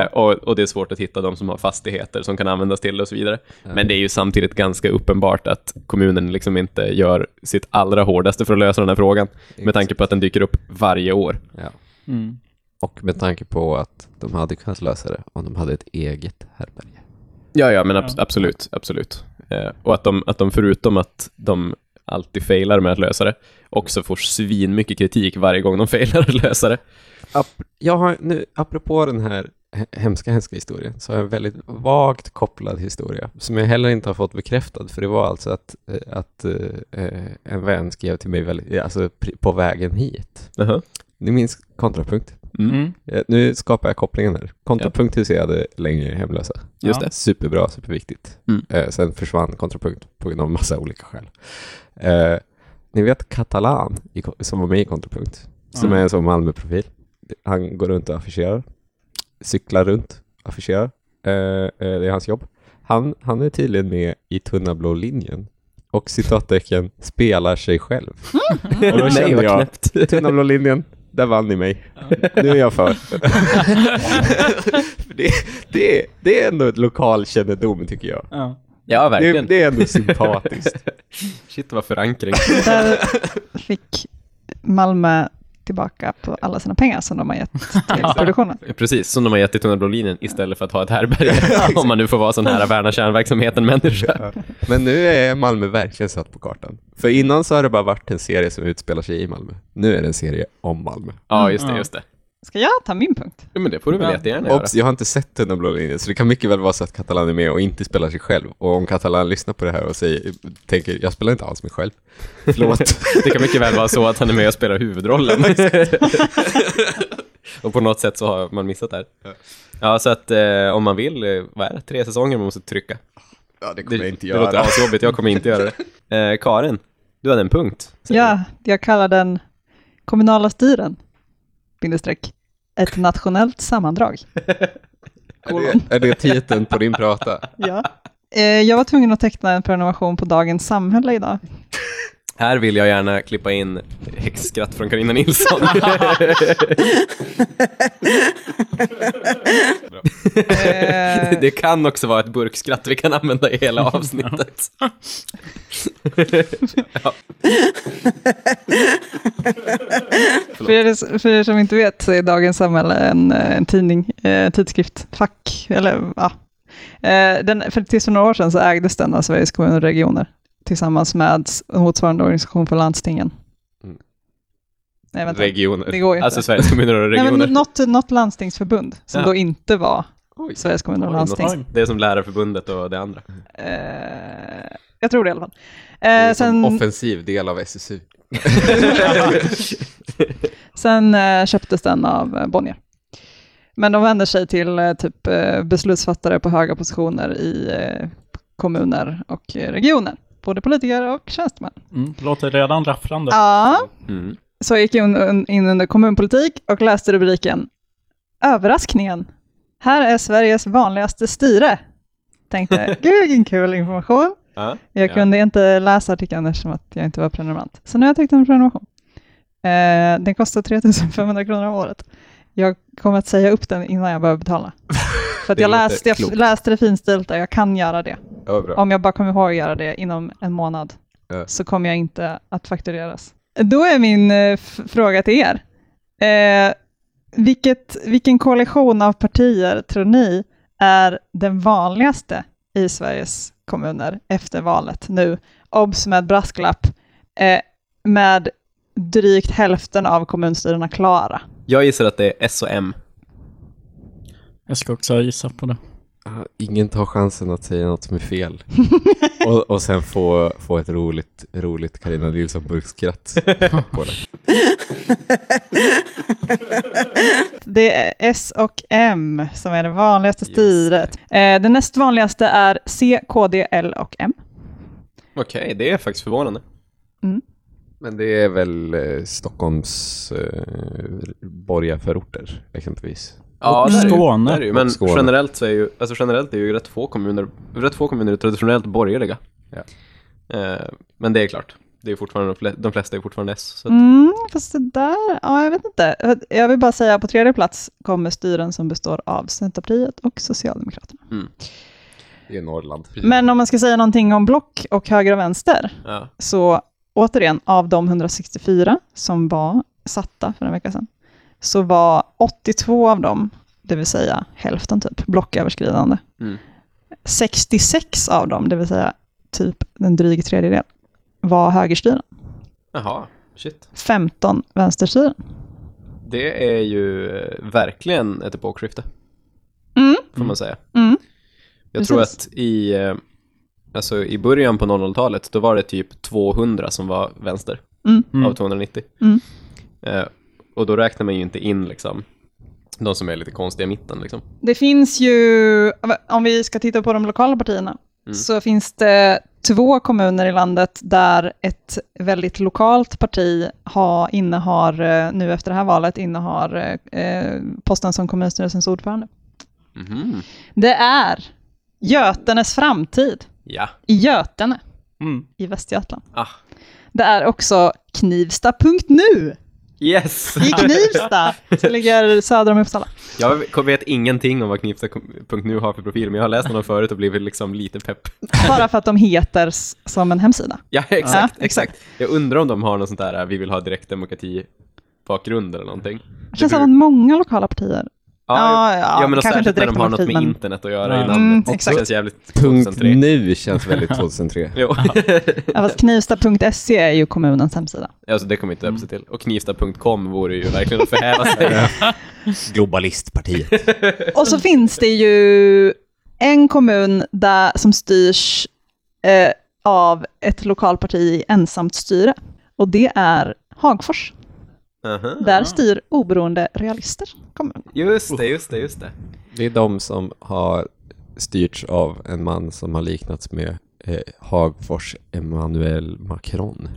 Eh, och, och det är svårt att hitta de som har fastigheter som kan användas till det och så vidare. Men det är ju samtidigt ganska uppenbart att kommunen liksom inte gör sitt allra hårdaste för att lösa den här frågan. Med tanke på att den dyker upp varje år. Ja. Mm. Och med tanke på att de hade kunnat lösa det om de hade ett eget härbärge. Ja, ja, men abs- Ja. absolut, absolut. Eh, och att de, att de förutom att de alltid failar med att lösa det, också får svin mycket kritik varje gång de failar att lösa det. Ap- jag har nu, apropå den här he- hemska, hemska historien, så har jag en väldigt vagt kopplad historia, som jag heller inte har fått bekräftad, för det var alltså att, eh, att eh, en vän skrev till mig väldigt, alltså på vägen hit. Jaha. Ni minns kontrapunkt? Mm. Mm. Eh, Nu skapar jag kopplingen här. Kontrapunkt huserade länge hemlösa. Just det. Superbra, superviktigt. Mm. Eh, sen försvann kontrapunkt på grund av massa olika skäl. Eh, ni vet Catalan som var med i kontrapunkt, som Ja. är en sån Malmö-profil. Han går runt och affischerar, cyklar runt, affischerar. Eh, det är hans jobb. Han, han är tydligen med i Tunna blå linjen och citattecken spelar sig själv. Och då kände jag. Tunna blå linjen, där vann ni mig. Nu är jag för. För det, det, det är ändå ett lokalkännedom tycker jag. Ja. Ja, Det, verkligen. det är ändå sympatiskt. Shit, vad förankring. Där fick Malmö tillbaka på alla sina pengar som de har gett till produktionen. Precis, som de har gett till Tunna blå linjen istället för att ha ett härbärge. om man nu får vara sån här värna kärnverksamheten-människa. Men nu är Malmö verkligen satt på kartan. För innan så har det bara varit en serie som utspelar sig i Malmö. Nu är det en serie om Malmö. Ja, just det, Ja. just det. Ska jag ta min punkt? Ja, men det får du väl Ja. jättegärna göra. Obs, jag har inte sett Tunna blå linjen, så det kan mycket väl vara så att Catalan är med och inte spelar sig själv. Och om Catalan lyssnar på det här och säger, tänker, jag spelar inte alls mig själv. Förlåt. Det kan mycket väl vara så att han är med och spelar huvudrollen. och på något sätt så har man missat det här. Ja, så att eh, om man vill, eh, vad är det, tre säsonger man måste trycka. ja, det Det, det låter asjobbigt, jag kommer inte göra det. Eh, Karin, du hade en punkt. Ja, jag kallar den kommunala styren, bindestreck, ett nationellt sammandrag. Är det, är det titeln på din prata? Ja. Eh, Jag var tvungen att teckna en prenumeration på Dagens Samhälle idag. Här vill jag gärna klippa in häxskratt från Carina Nilsson. Eh, det kan också vara ett burkskratt vi kan använda i hela avsnittet. För er, för er som inte vet så är Dagens Samhälle en, eh, en tidning, eh, tidskrift, fack, eller ja. Den, för tills för några år sedan så ägdes den av Sveriges kommuner och regioner tillsammans med motsvarande organisation för landstingen. Mm. Nej, vänta. Regioner. Det går ju inte. Alltså Sveriges kommuner och Nej, regioner. men något, något landstingsförbund som Ja. då inte var Oj. Sveriges kommuner och landsting. Det är som Lärarförbundet och det andra. Eh, jag tror det i alla fall. Det är Eh, sen offensiv del av SSU. sen eh, köptes den av eh, Bonnier. Men de vänder sig till eh, typ eh, beslutsfattare på höga positioner i eh, kommuner och eh, regioner. Både politiker och tjänstemän. Mm. Låter redan rafflande. Ja, Mm. så jag gick in, in under kommunpolitik och läste rubriken Överraskningen. Här är Sveriges vanligaste styre. Tänkte, gud vilken kul information. Ja. Jag Ja. kunde inte läsa artikeln eftersom att jag inte var prenumerant. Så nu har jag tecknat en prenumeration. Eh, den kostar 3500 kronor om året. Jag kommer att säga upp den innan jag börjar betala. För att jag läste, jag klokt. läste det finstilt och jag kan göra det. Ja. Om jag bara kommer ihåg att göra det inom en månad Ja. så kommer jag inte att faktureras. Då är min eh, fråga till er. Eh, vilket, vilken koalition av partier tror ni är den vanligaste i Sveriges kommuner efter valet nu? Obs med brasklapp. Eh, med drygt hälften av kommunstyrelserna klara. Jag gissar att det är S och M. Jag ska också gissa på det. Ja, Ingen tar chansen att säga något som är fel. och, och sen få, få ett roligt, roligt Carina Nilsson-burkskratt på det. Det är S och M som är det vanligaste styret. Eh, det näst vanligaste är C, KD, L och M. Okej, det är faktiskt förvånande. Men det är väl eh, Stockholms eh, borgarförorter exempelvis. Ja, där är ju- Skåne. där är ju. Men Skåne. generellt så är ju, alltså generellt är ju rätt få kommuner, rätt få kommuner traditionellt borgerliga. Ja. Eh, men det är klart, det är fortfarande, de fle- de flesta är fortfarande S. Så att, Mm, fast det där, ja jag vet inte. Jag vill bara säga på tredje plats kommer styren som består av Centerpartiet och Socialdemokraterna. Det är Norrland. Men om man ska säga någonting om block och höger och vänster, ja. så återigen, av de 164 som var satta för en vecka sedan, så var 82 av dem, det vill säga hälften typ, blocköverskridande. Mm. 66 av dem, det vill säga typ en dryg tredjedel, var högerstyren. Jaha, shit. 15 vänsterstyren. Det är ju eh, verkligen ett epokskifte, Mm. får man säga. Mm. Jag Precis. tror att i, eh, alltså i början på 00-talet, då var det typ 200 som var vänster Mm. av 290. Mm. Eh, och då räknar man ju inte in liksom de som är lite konstiga i mitten liksom. Det finns ju, om vi ska titta på de lokala partierna, Mm. så finns det två kommuner i landet där ett väldigt lokalt parti har, innehar, eh, nu efter det här valet, innehar eh, posten som kommunstyrelsens ordförande. Mhm. Det är Götenes framtid Ja. i Götene Mm. i Västergötland. Ah. Det är också Knivsta.nu Yes! i Knivsta, som ligger söder om Uppsala. Jag vet ingenting om vad Knivsta.nu har för profil, men jag har läst honom förut och blivit liksom lite pepp. Bara för att de heter som en hemsida. Ja, exakt, Ja, exakt. Jag undrar om de har någon sånt där, äh, vi vill ha direktdemokrati bakgrund eller någonting. Det känns som att många lokala partier Ja, Ja, ja, ja, men kanske särskilt inte när de har något med men- internet att göra i Mm, namnet. exakt. Det känns jävligt Punkt 2003. nu känns väldigt 2003. Jo, Ja, fast Knivsta.se är ju kommunens hemsida. alltså det kommer inte döpa sig till. Och knivsta.com vore ju verkligen att förhäva sig. Globalistpartiet. Och så finns det ju en kommun där, som styrs eh, av ett lokalparti i ensamt styre. Och det är Hagfors. Aha. Där styr oberoende realister kommun. Just det, just det, just det. Det är de som har styrts av en man som har liknats med eh, Hagfors Emmanuel Macron.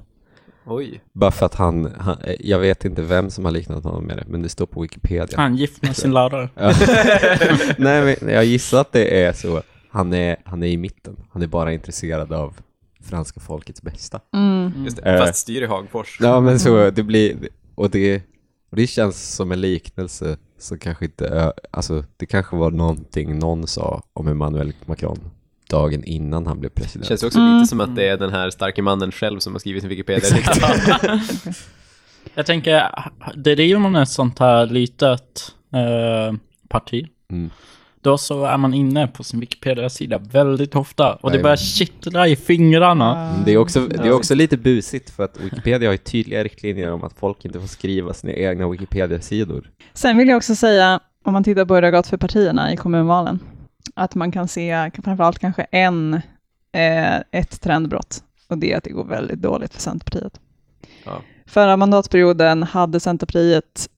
Oj. Bara för att han, han, eh, jag vet inte vem som har liknat honom med det, men det står på Wikipedia. Han gift med sin lärare. Nej, men jag gissar att det är så. Han är, han är i mitten. Han är bara intresserad av franska folkets bästa. Just det. Eh. Fast styr i Hagfors. Ja, men så det blir, och det, och det känns som en liknelse som kanske inte, alltså det kanske var någonting någon sa om Emmanuel Macron dagen innan han blev Det president. känns ju också lite som att det är den här starke mannen själv som har skrivit sin Wikipedia. Jag tänker, driver man ett sånt här litet eh, parti, Mm. Då så är man inne på sin Wikipedia-sida väldigt ofta och det börjar kittra i fingrarna. Mm, Det är, också, det är också lite busigt för att Wikipedia har ju tydliga riktlinjer om att folk inte får skriva sina egna Wikipedia-sidor. Sen vill jag också säga, om man tittar på hur det har gått för partierna i kommunvalen, att man kan se framförallt kanske en, eh, ett trendbrott. Och det är att det går väldigt dåligt för Centerpartiet. Ja. Förra mandatperioden hade Centerpartiet,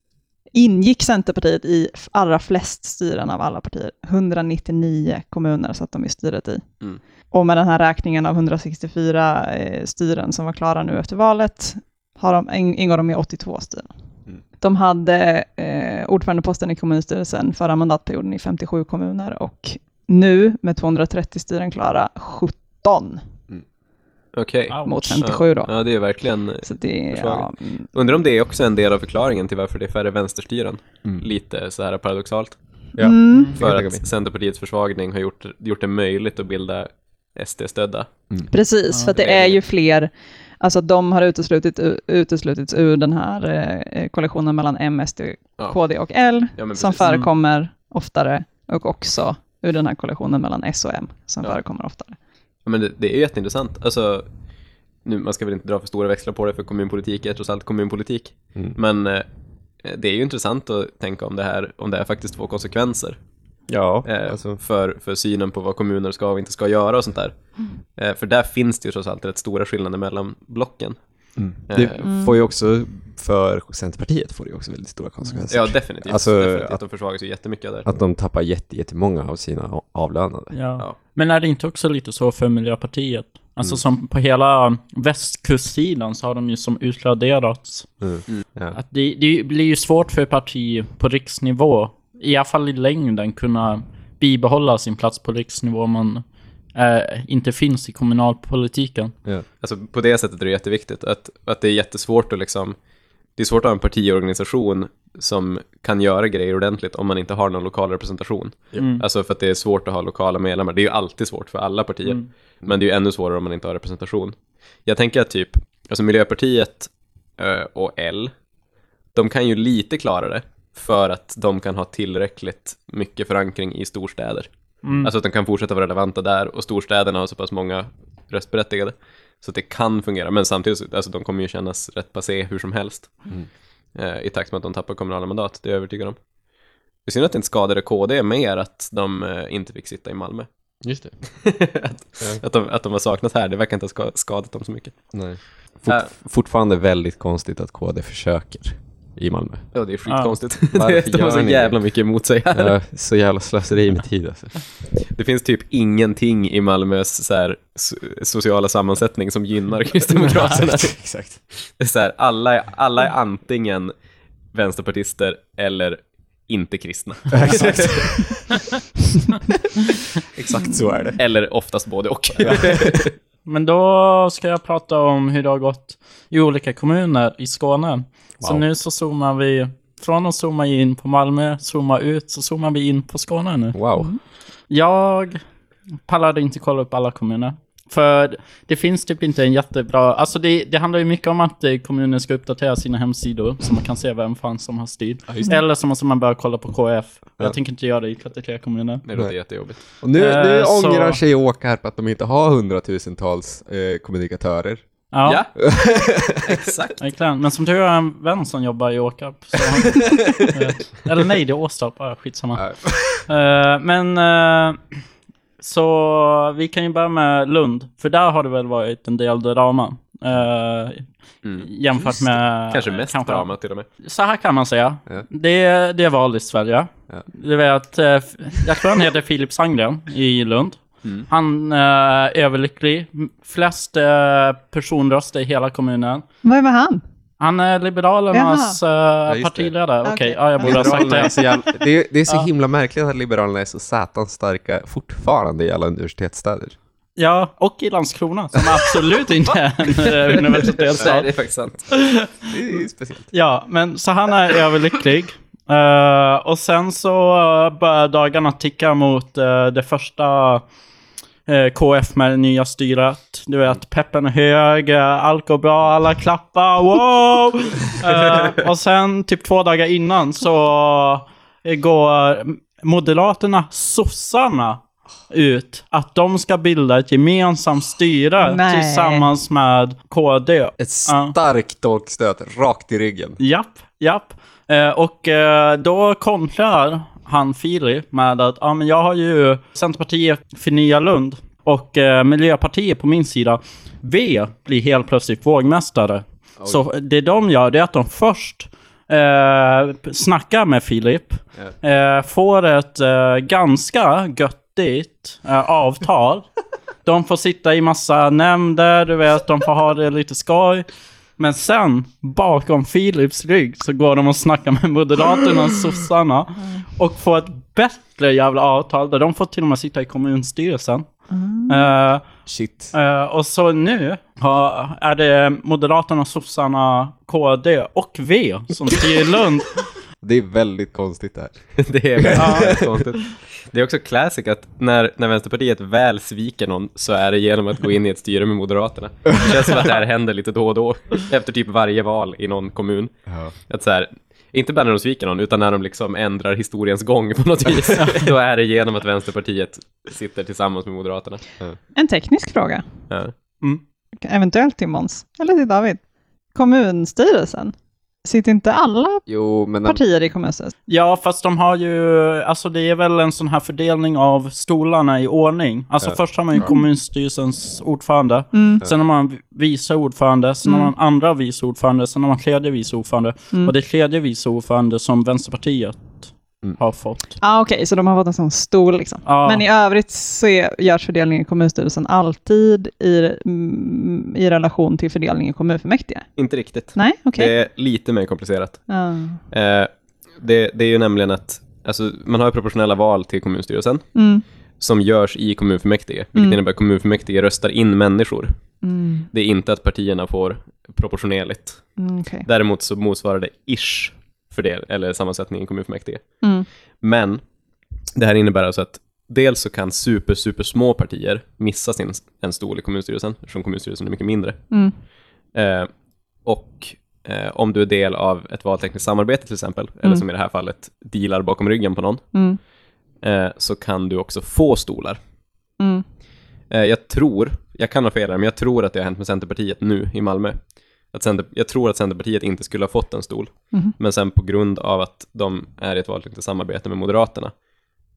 ingick Centerpartiet i allra flest styren av alla partier. 199 kommuner satt de i styret i. Mm. Och med den här räkningen av 164 eh, styren som var klara nu efter valet, har de, in- ingår de i 82 styren. Mm. De hade eh, ordförandeposten i kommunstyrelsen förra mandatperioden i 57 kommuner och nu med 230 styren klara 17 Okej. Ouch. mot 57 då. Ja, det är verkligen... Så det ja, mm, Undrar om det är också en del av förklaringen till varför det är färre vänsterstyren. Mm. Lite så här paradoxalt. Ja. Mm. jag För att. Centerpartiets försvagning har gjort, gjort det möjligt att bilda SD-stödda. Precis, Ja, för att det är ju fler, alltså de har uteslutit, uteslutits ur den här eh, koalitionen mellan M, SD, Ja. KD och L, Ja, som precis. förekommer oftare, och också ur den här koalitionen mellan S och M, som Ja. förekommer oftare. Men det, det är jätteintressant. Alltså, nu, man ska väl inte dra för stora växlar på det, för kommunpolitik är trots allt kommunpolitik. Mm. Men eh, det är ju intressant att tänka om det här, om det här faktiskt får konsekvenser. Ja, eh, alltså, för, för synen på vad kommuner ska och inte ska göra och sånt där. Eh, för där finns det ju trots allt rätt stora skillnader mellan blocken. det Eh, får ju också, för Centerpartiet får det ju också väldigt stora konsekvenser. Ja, definitivt. Alltså, definitivt. att- De försvagas ju jättemycket där. Att de tappar jätte, jättemånga av sina avlönade. Ja. Ja. Men är det inte också lite så för Miljöpartiet? Alltså Mm. som på hela västkustsidan så har de ju som utraderats. Mm. Ja. Att det, det blir ju svårt för parti på riksnivå, i alla fall i längden, kunna bibehålla sin plats på riksnivå om man eh, inte finns i kommunalpolitiken. Alltså på det sättet är det jätteviktigt att, att det är jättesvårt att liksom det är svårt att ha en partiorganisation som kan göra grejer ordentligt om man inte har någon lokal representation. Mm. Alltså för att det är svårt att ha lokala medlemmar. Det är ju alltid svårt för alla partier. Mm. Men det är ju ännu svårare om man inte har representation. Jag tänker att typ, alltså Miljöpartiet och L, de kan ju lite klara det för att de kan ha tillräckligt mycket förankring i storstäder. Mm. Alltså att de kan fortsätta vara relevanta där och storstäderna har så pass många röstberättigade. Så att det kan fungera, men samtidigt, så- alltså de kommer ju kännas rätt passé hur som helst. Eh, I takt med att de tappar kommunala mandat, det är jag övertygad om. Det är synd att det inte skadade KD mer att de eh, inte fick sitta i Malmö. Just det. att, att, de, att de har saknat här, det verkar inte ha ska, skadat dem så mycket. Nej. Fort, Äh. Fortfarande väldigt konstigt att KD försöker i Malmö. Ja, det är skitkonstigt. Varför det, de har så jävla mycket emot sig här. Ja, så jävla slöseri med tid alltså. Det finns typ ingenting i Malmös så här, so- sociala sammansättning som gynnar Kristdemokraterna. Exakt. Det är så här, alla, är- alla är antingen vänsterpartister eller inte kristna. Exakt. Exakt så är det. Eller oftast både och. Men då ska jag prata om hur det har gått i olika kommuner i Skåne. Så Wow. nu så zoomar vi, från att zooma in på Malmö, zooma ut, så zoomar vi in på Skåne nu. Wow. Jag pallade inte kolla upp alla kommuner. För det finns typ inte en jättebra, alltså det, det handlar ju mycket om att eh, kommunen ska uppdatera sina hemsidor så man kan se vem fan som har styrt. Eller så måste man börja kolla på KF. Ja. Jag tänker inte göra det i 33 kommuner. Det låter Nej. jättejobbigt. Och nu, Eh, nu så- ångrar sig Åkarp att de inte har hundratusentals eh, kommunikatörer. Ja, exakt. verkligen. Men som tur är en vän som jobbar i Åkarp. Han, eh, eller nej, det är Åstorp, ah, skitsamma. Eh, men eh, så vi kan ju börja med Lund, för där har det väl varit en del drama. eh, Mm. jämfört med... Kanske mest drama till och med. Så här kan man säga. Ja. Det, det är val i Sverige. Ja. Du vet, eh, jag tror han heter Filip Sandgren i Lund. Mm. Han eh, är överlycklig. Flest eh, personröster i hela kommunen. Vad var han? Han är Liberalernas eh, just det. partiledare. Okej, Okej. ja, jag borde ha sagt Liberalerna är det. så jävla, det, är, det är så Ja. himla märkligt att Liberalerna är så satans starka fortfarande i alla universitetsstäder. Ja, och i Landskrona, som absolut inte är en eh, universitetsstad. Nej, det är faktiskt sant. Det är speciellt. Ja, men så han är överlycklig. Eh, och sen så uh, börjar dagarna ticka mot eh, det första eh, KF med det nya styret. Du vet, peppen är hög, uh, allt går bra, alla klappar, wow! Eh, och sen typ två dagar innan så eh, går Moderaterna, sossarna, ut att de ska bilda ett gemensamt styre Nej. tillsammans med KD. Ett starkt dolkstöt rakt i ryggen. Japp, japp. Eh, och eh, då kontrar han Filip med att ja, men jag har ju Centerpartiet för Nya Lund och eh, Miljöpartiet på min sida. V blir helt plötsligt vågmästare. Så det de gör det är att de först eh, snackar med Filip, eh, får ett eh, ganska göttigt eh, avtal. De får sitta i massa nämnder, du vet, de får ha det lite skoj. Men sen, bakom Philips rygg, så går de och snackar med Moderaterna och sossarna. Och får ett bättre jävla avtal, där de får till och med sitta i kommunstyrelsen. Eh, Shit. eh, och så nu har, är det Moderaterna, sossarna, KD och V som styr Lund. Det är väldigt konstigt det här. Det är väldigt konstigt. Det är också classic att när, när Vänsterpartiet väl sviker någon så är det genom att gå in i ett styre med Moderaterna. Det känns som att det här händer lite då och då, efter typ varje val i någon kommun. Att så här, inte bara när de sviker någon, utan när de liksom ändrar historiens gång på något vis. Då är det genom att Vänsterpartiet sitter tillsammans med Moderaterna. En teknisk fråga, Ja. eventuellt till Måns, eller till David. Kommunstyrelsen, Sitter inte alla Jo, men de, partier i kommunstyrelsen? Ja, fast de har ju, alltså det är väl en sån här fördelning av stolarna i ordning. Alltså Ja. först har man ju kommunstyrelsens ordförande, Mm. sen har man vice ordförande, sen har man andra vice ordförande, sen har man tredje vice ordförande. Mm. Och det är tredje vice ordförande som Vänsterpartiet Mm. har fått. Ah, Okej, så de har fått en sån stol liksom. Ja. Men i övrigt så är, görs fördelningen i kommunstyrelsen alltid i, mm, i relation till fördelningen i kommunfullmäktige? Inte riktigt. Nej, okej. Det är lite mer komplicerat. Ja. Eh, det, det är ju nämligen att alltså, man har proportionella val till kommunstyrelsen Mm. som görs i kommunfullmäktige, vilket Mm. innebär att kommunfullmäktige röstar in människor. Mm. Det är inte att partierna får proportionerligt. Mm, okej. Däremot så motsvarar det ish för det, eller sammansättningen i kommunfullmäktige. Mm. Men det här innebär alltså att dels så kan super, super små partier missa sin, en stol i kommunstyrelsen, eftersom kommunstyrelsen är mycket mindre. Mm. Eh, och eh, om du är del av ett valtekniskt samarbete till exempel, eller Mm. som i det här fallet dealar bakom ryggen på någon, Mm. eh, så kan du också få stolar. Mm. Eh, jag tror, jag kan ha fel här, men jag tror att det har hänt med Centerpartiet nu i Malmö. Att Center, jag tror att Centerpartiet inte skulle ha fått en stol, Mhm. men sen på grund av att de är i ett valtekniskt samarbete med Moderaterna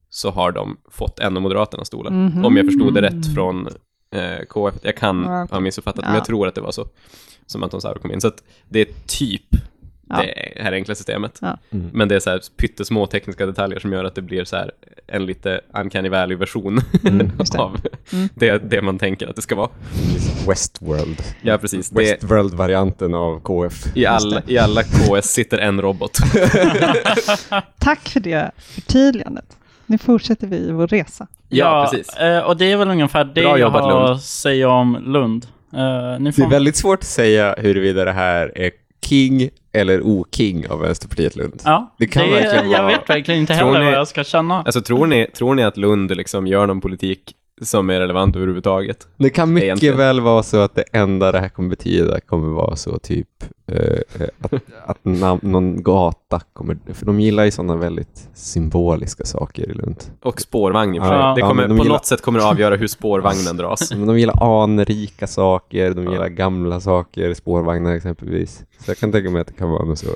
så har de fått en av Moderaternas stolar. Mhm. Om jag förstod det rätt från eh, KF. Jag kan Ja, ha missuppfattat, men Ja. jag tror att det var så. Som Anton Sauro kom in. Så att det är typ Ja. det här enkla systemet. Ja. Mm. Men det är så här pyttesmå tekniska detaljer som gör att det blir så här en lite uncanny valley-version Mm, av Mm. det, det man tänker att det ska vara. Westworld. Ja, precis. Westworld-varianten av KF. i, alla, I alla KS sitter en robot. Tack för det förtydligandet. Nu fortsätter vi vår resa. Ja, precis. eh, och det är väl ungefär det Bra jag jobbat, har Lund. att säga om Lund. Ni Det är väldigt svårt att säga huruvida det här är king eller o-king av Vänsterpartiet Lund. Ja, Det kan verkligen jag vara- vet verkligen inte heller ni- vad jag ska känna. Alltså, tror ni, tror ni att Lund liksom gör någon politik som är relevant överhuvudtaget? Det kan mycket Egentligen. väl vara så att det enda det här kommer betyda kommer vara så typ eh, eh, att, att nam- någon gata kommer, för de gillar ju sådana väldigt symboliska saker i Lund. Och spårvagn i och för Ja. Det Ja, kommer, men de på gillar- något sätt kommer det avgöra hur spårvagnen dras. Men de gillar anrika saker, de Ja. gillar gamla saker, spårvagnar exempelvis. Så jag kan tänka mig att det kan vara något så.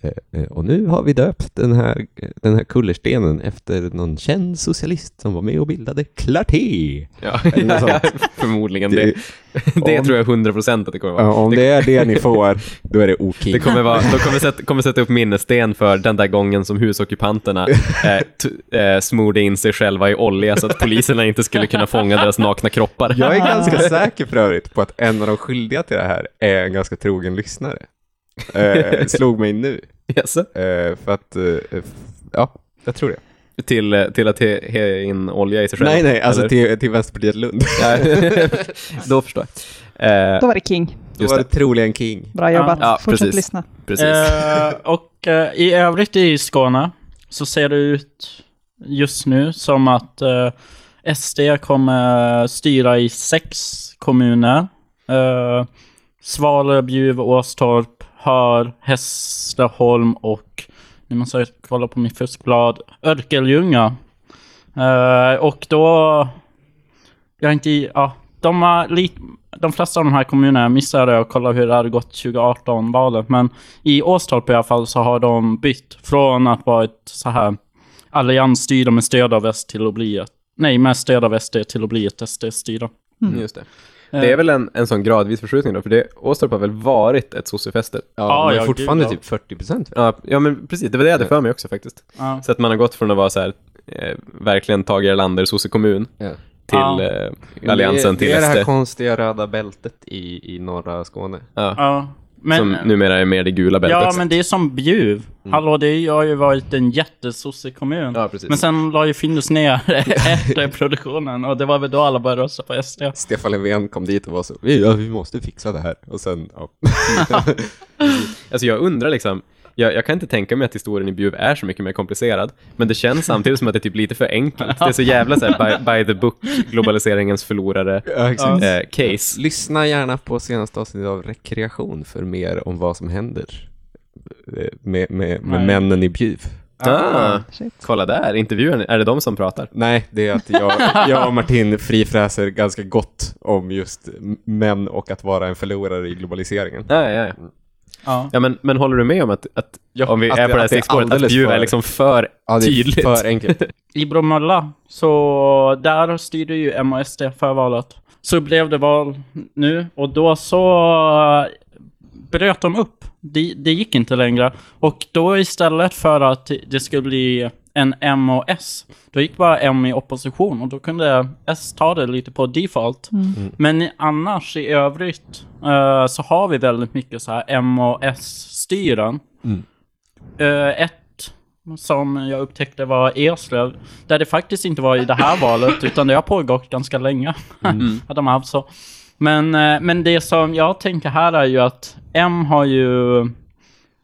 Eh, eh, Och nu har vi döpt den här, den här kullerstenen efter någon känd socialist som var med och bildade Clarté. Ja, sånt. förmodligen. Det- Det, det om- tror jag 100% att det kommer vara. Ja, om det är det ni får, då är det oking. Det kommer vara, de kommer sätta, kommer sätta upp minnessten för den där gången som husockupanterna eh, t- eh, smorde in sig själva i olja så att poliserna inte skulle kunna fånga deras nakna kroppar. Jag är ganska säker för övrigt på att en av de skyldiga till det här är en ganska trogen lyssnare. Eh, slog mig nu. Jaså? Eh, för att, eh, f- ja, jag tror det. till, eh, till att he, he in olja i sig själv? Nej, nej, alltså eller? till, till Vänsterpartiet Lund. Då förstår jag. Eh, Då var det King. Då var det troligen King. Bra jobbat. Ja, Fortsätt precis. lyssna. precis. Eh, och eh, i övrigt i Skåne så ser det ut just nu som att eh, SD kommer styra i sex kommuner. Svalöv, Bjuv, Åstorp, Hör, Hässleholm och, nu måste jag kolla på mitt fuskblad, Örkelljunga. Eh, och då, jag inte, ja, de har lik, de flesta av de här kommunerna missade jag att kolla hur det hade gått 2018-valet, men i Åstorp i alla fall så har de bytt från att vara ett så här alliansstyre med stöd av SD till att bli ett, nej, med stöd av SD till att bli ett SD-styre. Mm. Just det. Det är väl en, en sån gradvis förskjutning då, för det, Åstorp har väl varit ett sossefäste? Ja, Ja, men ja, fortfarande gud, ja. typ 40 procent. Ja, ja, men precis, det var det jag hade för mig också faktiskt. Ja. Så att man har gått från att vara så här, eh, verkligen Tage Erlander sossekommun Ja. till eh, alliansen till det är det här SD. konstiga röda bältet i, i norra Skåne. Ja, Ja, men, som numera är mer det gula bältet. ja, men det är som Bjuv. Hallå, det har ju varit en jättesossekommun. Ja, precis. Men sen la ju Findus ner efter produktionen och det var väl då alla började rösta på SD. Stefan Löfven kom dit och var så, vi, ja, vi måste fixa det här. Och sen, ja. Alltså jag undrar liksom, jag, jag kan inte tänka mig att historien i Bjuv är så mycket mer komplicerad, men det känns samtidigt som att det är typ lite för enkelt. Det är så jävla så här, by, by the book, globaliseringens förlorare ja eh, case. Lyssna gärna på senaste avsnittet av Rekreation för mer om vad som händer eh, med, med, med männen i Bjuv. Ah, Shit. kolla där, intervjun, är det de som pratar? Nej, det är att jag, jag och Martin frifräser ganska gott om just män och att vara en förlorare i globaliseringen. Ja, ja, ja. Ja. Ja, men, men håller du med om att, att om vi att är det- på det här stickspåret, att Bjuv är för- liksom för Ja, det är tydligt? för enkelt. I Bromölla, så där styrde ju M och SD för valet. Så blev det val nu och då så bröt de upp. Det, det gick inte längre. Och då istället för att det skulle bli en M och S, då gick bara M i opposition och då kunde S ta det lite på default. Men i- annars i övrigt eh, så har vi väldigt mycket så här M och S-styren. Eh, ett som jag upptäckte var Eslöv, där det faktiskt inte var i det här valet, utan det har pågått ganska länge. att de har haft så. Men, eh, men det som jag tänker här är ju att M har ju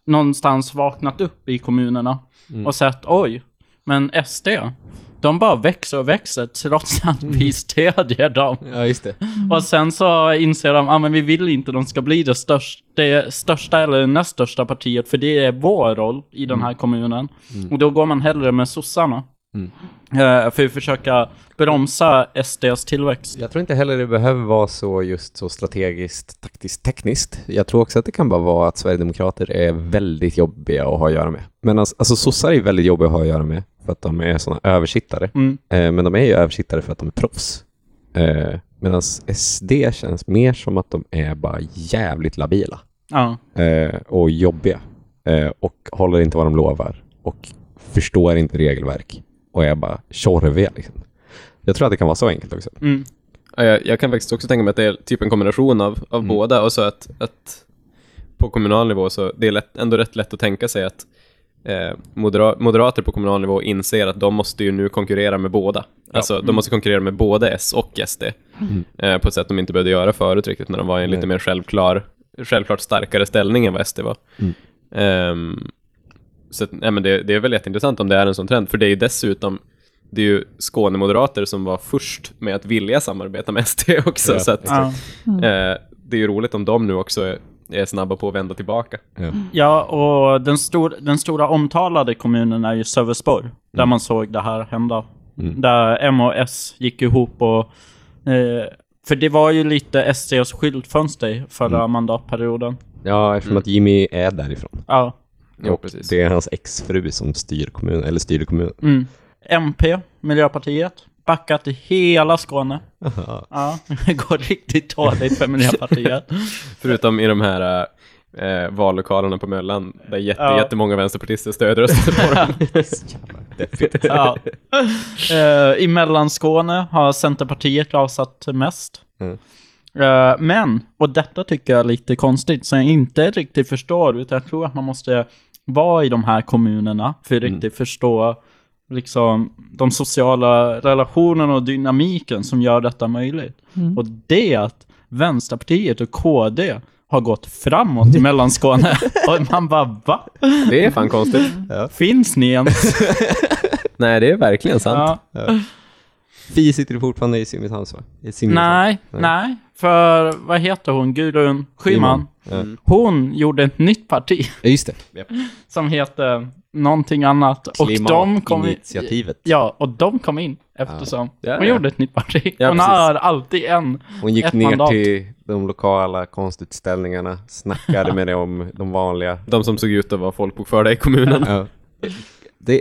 någonstans vaknat upp i kommunerna och sett oj, men SD, de bara växer och växer trots att vi stödjer dem. Ja, just det. Och sen så inser de, ah, men vi vill inte de ska bli det största, det största eller näst största partiet, för det är vår roll i den här kommunen. Och då går man hellre med sossarna. Eh, för att försöka bromsa SDs tillväxt. Jag tror inte heller det behöver vara så just så strategiskt, taktiskt, tekniskt. Jag tror också att det kan bara vara att Sverigedemokrater är väldigt jobbiga att ha att göra med. Men alltså, alltså sossar är väldigt jobbiga att ha att göra med för att de är sådana översittare. Mm. Eh, men de är ju översittare för att de är proffs. Eh, Medan SD känns mer som att de är bara jävligt labila Ja. och jobbiga och håller inte vad de lovar och förstår inte regelverk och är bara tjorviga. Liksom. Jag tror att det kan vara så enkelt också. Mm. Ja, jag, jag kan faktiskt också tänka mig att det är typ en kombination av, av Mm. båda och så att, att på kommunal nivå så det är lätt, ändå rätt lätt att tänka sig att eh, modera, moderater på kommunal nivå inser att de måste ju nu konkurrera med båda. Alltså de måste konkurrera med både S och SD eh, på ett sätt de inte behövde göra förut riktigt när de var i en lite mer självklar, självklart starkare ställning än vad SD var. Mm. Så att, nej, men det, det är väl jätteintressant om det är en sån trend, för det är ju dessutom det är ju Skånemoderater som var först med att vilja samarbeta med SD också, Ja, så att, Ja. eh, det är ju roligt om de nu också är, är snabba på att vända tillbaka. Ja. ja, och den, stor, den stora omtalade kommunen är ju Sölvesborg, där man såg det här hända. Mm. Där M och S gick ihop och... Eh, för det var ju lite SDs skyltfönster förra mandatperioden. Ja, eftersom att Jimmy är därifrån. Ja. Jo, och precis. det är hans exfru som styr kommunen, eller styrde kommunen. Mm. MP, Miljöpartiet, backat i hela Skåne. Ja, det går riktigt dåligt för Miljöpartiet. Förutom i de här eh, vallokalerna på Möllan, där jätte, Ja. jättemånga vänsterpartister stöder röster på dem. ja. Eh, I Mellanskåne har Centerpartiet avsatt mest. Mm. Eh, men, och detta tycker jag är lite konstigt, som jag inte riktigt förstår, utan jag tror att man måste vara i de här kommunerna för att riktigt förstå liksom de sociala relationerna och dynamiken som gör detta möjligt. Och det är att Vänsterpartiet och KD har gått framåt i Mellanskåne. och man bara, va? Det är fan konstigt. Finns ni ens? Nej, det är verkligen sant. Ja. Fi sitter fortfarande i Simrishamns va? I Simrishamn. Nej, nej. För vad heter hon? Gudrun Schyman. Ja. Hon gjorde ett nytt parti Ja, just det. som heter någonting annat. Och de kom in, Klimatinitiativet. Ja, och de kom in eftersom Ja, hon ja. gjorde ett nytt parti. Ja, hon precis. har alltid en. Hon gick Ett ner mandat. till de lokala konstutställningarna, snackade med dem, de vanliga. De som såg ut att vara folkbokförda i kommunen. Ja. Det,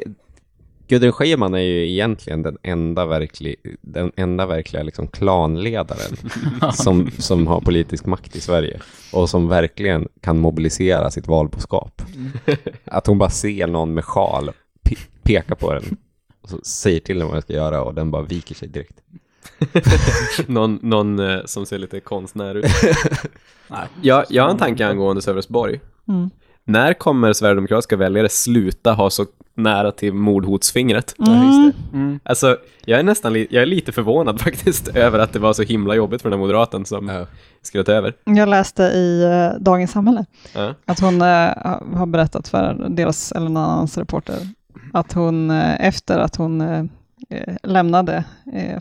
Gudrun Schyman är ju egentligen den enda, verklig, den enda verkliga liksom klanledaren som, som har politisk makt i Sverige och som verkligen kan mobilisera sitt valboskap. Att hon bara ser någon med sjal, pe- pekar på den och så säger till den vad den ska göra och den bara viker sig direkt. någon någon eh, som ser lite konstnär ut. jag, jag har en tanke angående Sölvesborg. Mm. När kommer sverigedemokratiska väljare sluta ha så nära till mordhotsfingret? Mm. Alltså, jag är nästan li- jag är lite förvånad faktiskt över att det var så himla jobbigt för den här moderaten som Ja. ta över. Jag läste i eh, Dagens Samhälle Ja. att hon eh, har berättat för deras, eller någon annans reporter, att hon eh, efter att hon lämnade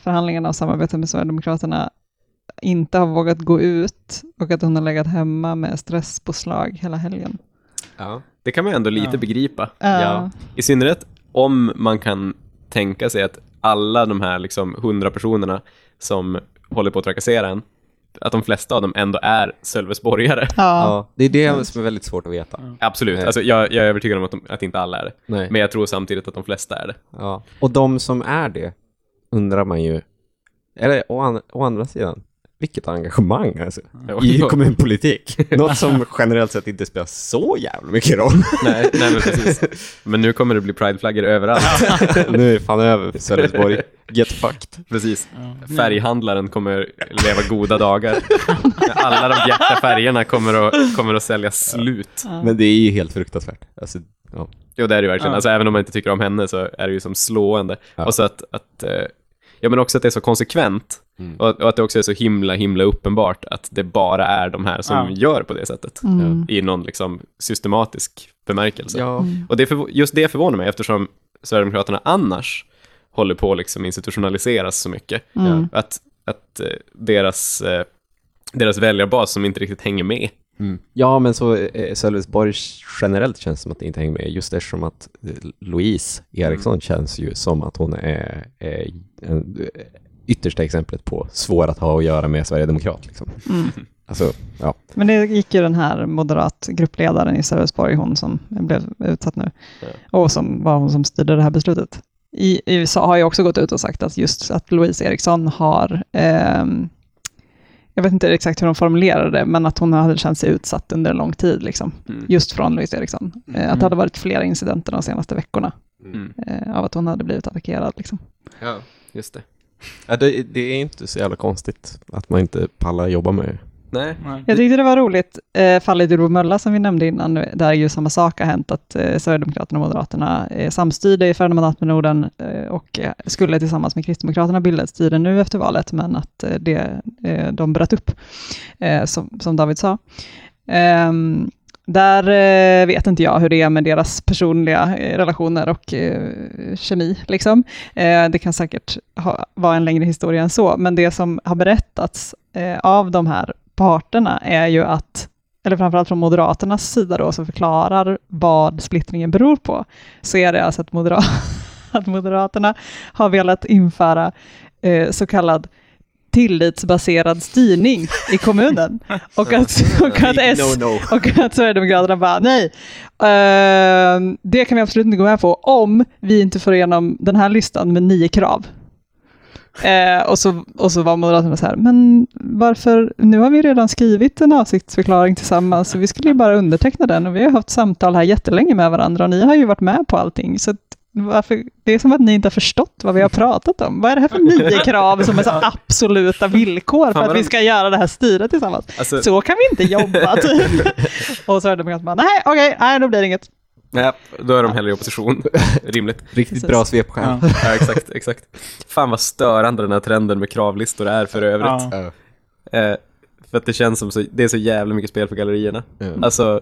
förhandlingarna och samarbetet med Sverigedemokraterna inte har vågat gå ut och att hon har legat hemma med stresspåslag hela helgen. Ja. Det kan man ändå lite Ja. begripa. Ja. I synnerhet om man kan tänka sig att alla de här liksom hundra personerna som håller på att trakassera en att de flesta av dem ändå är Sölvesborgare. Ja. Ja, det är det som är väldigt svårt att veta. Absolut, Nej. alltså, jag, jag är övertygad om att, de, att inte alla är det. Nej. Men jag tror samtidigt att de flesta är det. Ja. Och de som är det undrar man ju, eller å, an, å andra sidan, vilket engagemang alltså, i kommunpolitik. Något som generellt sett inte spelar så jävla mycket roll. nej, nej, men precis. Men nu kommer det bli prideflaggor överallt. nu är det fan över Sölvesborg. Get fucked. Precis. Färghandlaren kommer leva goda dagar. Alla de bjärta färgerna kommer att, kommer att sälja slut. Men det är ju helt fruktansvärt. Alltså, ja. Jo, det är det ju verkligen. Ja. Alltså, även om man inte tycker om henne så är det ju som slående. Ja. Och så att, att eh, ja men också att det är så konsekvent. Mm. Och, att- och att det också är så himla, himla uppenbart att det bara är de här som Ja. gör på det sättet. Mm. I någon liksom systematisk bemärkelse. ja. Och det förvo- just det förvånar mig eftersom Sverigedemokraterna annars håller på att liksom institutionaliseras så mycket. Mm. Att, att eh, deras, eh, deras väljarbas som inte riktigt hänger med. Mm. Ja, men så eh, Sölvesborg generellt känns som att det inte hänger med, just eftersom att eh, Louise Eriksson känns ju som att hon är, är en, eh, yttersta exemplet på svår att ha att göra med Sverigedemokrat. Liksom. Mm. Alltså, ja. Men det gick ju den här moderat gruppledaren i Sölvesborg, hon som blev utsatt nu, och som var hon som styrde det här beslutet. I, i USA har ju också gått ut och sagt att just att Louise Eriksson har, ehm, jag vet inte exakt hur de formulerade det, men att hon hade känt sig utsatt under en lång tid, liksom. Mm. just från Louise Eriksson. Eh, att det hade varit flera incidenter de senaste veckorna Mm. eh, av att hon hade blivit attackerad. Liksom. Ja, just det. Ja, det, det är inte så jävla konstigt att man inte pallar jobba med det. Nej. Jag tyckte det var roligt, eh, fallet i Bromölla som vi nämnde innan, där ju samma sak har hänt, att eh, Sverigedemokraterna och Moderaterna eh, samstyrde i förra mandatperioden eh, och eh, skulle tillsammans med Kristdemokraterna bilda ett styre nu efter valet, men att eh, det, eh, de bröt upp, eh, som, som David sa. Ehm, där eh, vet inte jag hur det är med deras personliga eh, relationer och eh, kemi. Liksom. Eh, det kan säkert ha, vara en längre historia än så, men det som har berättats eh, av de här parterna är ju att, eller framförallt från Moderaternas sida då, som förklarar vad splittringen beror på, så är det alltså att, modera att Moderaterna har velat införa eh, så kallad tillitsbaserad styrning i kommunen. Och att, och att, S, och att Sverigedemokraterna bara, nej, eh, det kan vi absolut inte gå med på om vi inte får igenom den här listan med nio krav. Eh, och, så, och så var Moderaterna så här, men varför, nu har vi redan skrivit en avsiktsförklaring tillsammans, så vi skulle ju bara underteckna den och vi har haft samtal här jättelänge med varandra och ni har ju varit med på allting. Så varför, det är som att ni inte har förstått vad vi har pratat om. Vad är det här för nio krav som är så absoluta villkor för att vi ska göra det här styret tillsammans? Alltså, Så kan vi inte jobba. Typ. och Sverigedemokraterna bara, nej, okej, nej, då blir det inget. Ja, då är de hellre i opposition. Rimligt. Riktigt Precis. bra svepskäl. Ja. Ja, exakt, exakt. Fan vad störande den här trenden med kravlistor är för övrigt. Ja. Eh, för att det känns som så, det är så jävla mycket spel för gallerierna. Ja. Alltså,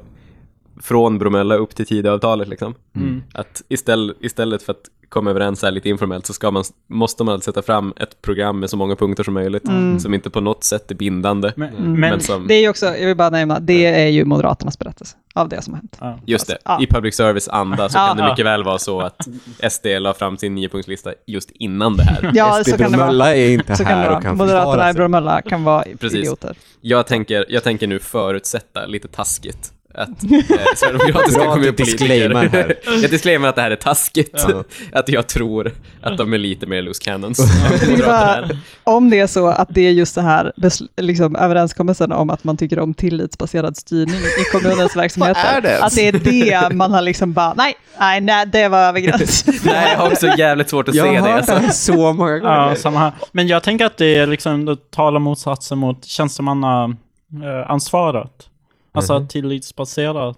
från Bromölla upp till Tidöavtalet liksom. Mm. Att istället, istället för att komma överens här lite informellt så ska man, måste man sätta fram ett program med så många punkter som möjligt. Mm. Som inte på något sätt är bindande. Men, Mm. men, Men som, Det är ju också, jag vill bara nämna, det är ju Moderaternas berättelse av det som har hänt. ja. just det, Ja. i public service anda så Ja. kan det mycket väl vara så att SD la fram sin niopunktslista just innan det här. Ja, SD så kan det vara. Bromölla är inte Så kan det här och kan Moderaterna i. Bromölla kan vara Precis. idioter. Jag tänker, jag tänker nu förutsätta lite taskigt att eh, sverigedemokratiska kommunpolitiker... jag disclaimer att det här är taskigt. Ja. att jag tror att de är lite mer loose cannons. Bara, om det är så att det är just det här liksom, överenskommelsen om att man tycker om tillitsbaserad styrning i kommunens verksamheter. det? Att det är det man har liksom bara, nej, nej, nej det var över gränsen. Nej, jag har också jävligt svårt att Jag se det. Alltså. här så många gånger. Ja, samma här. Men jag tänker att det är liksom, det talar motsatsen mot tjänstemannaansvaret. Alltså Mhm. tillitsbaserat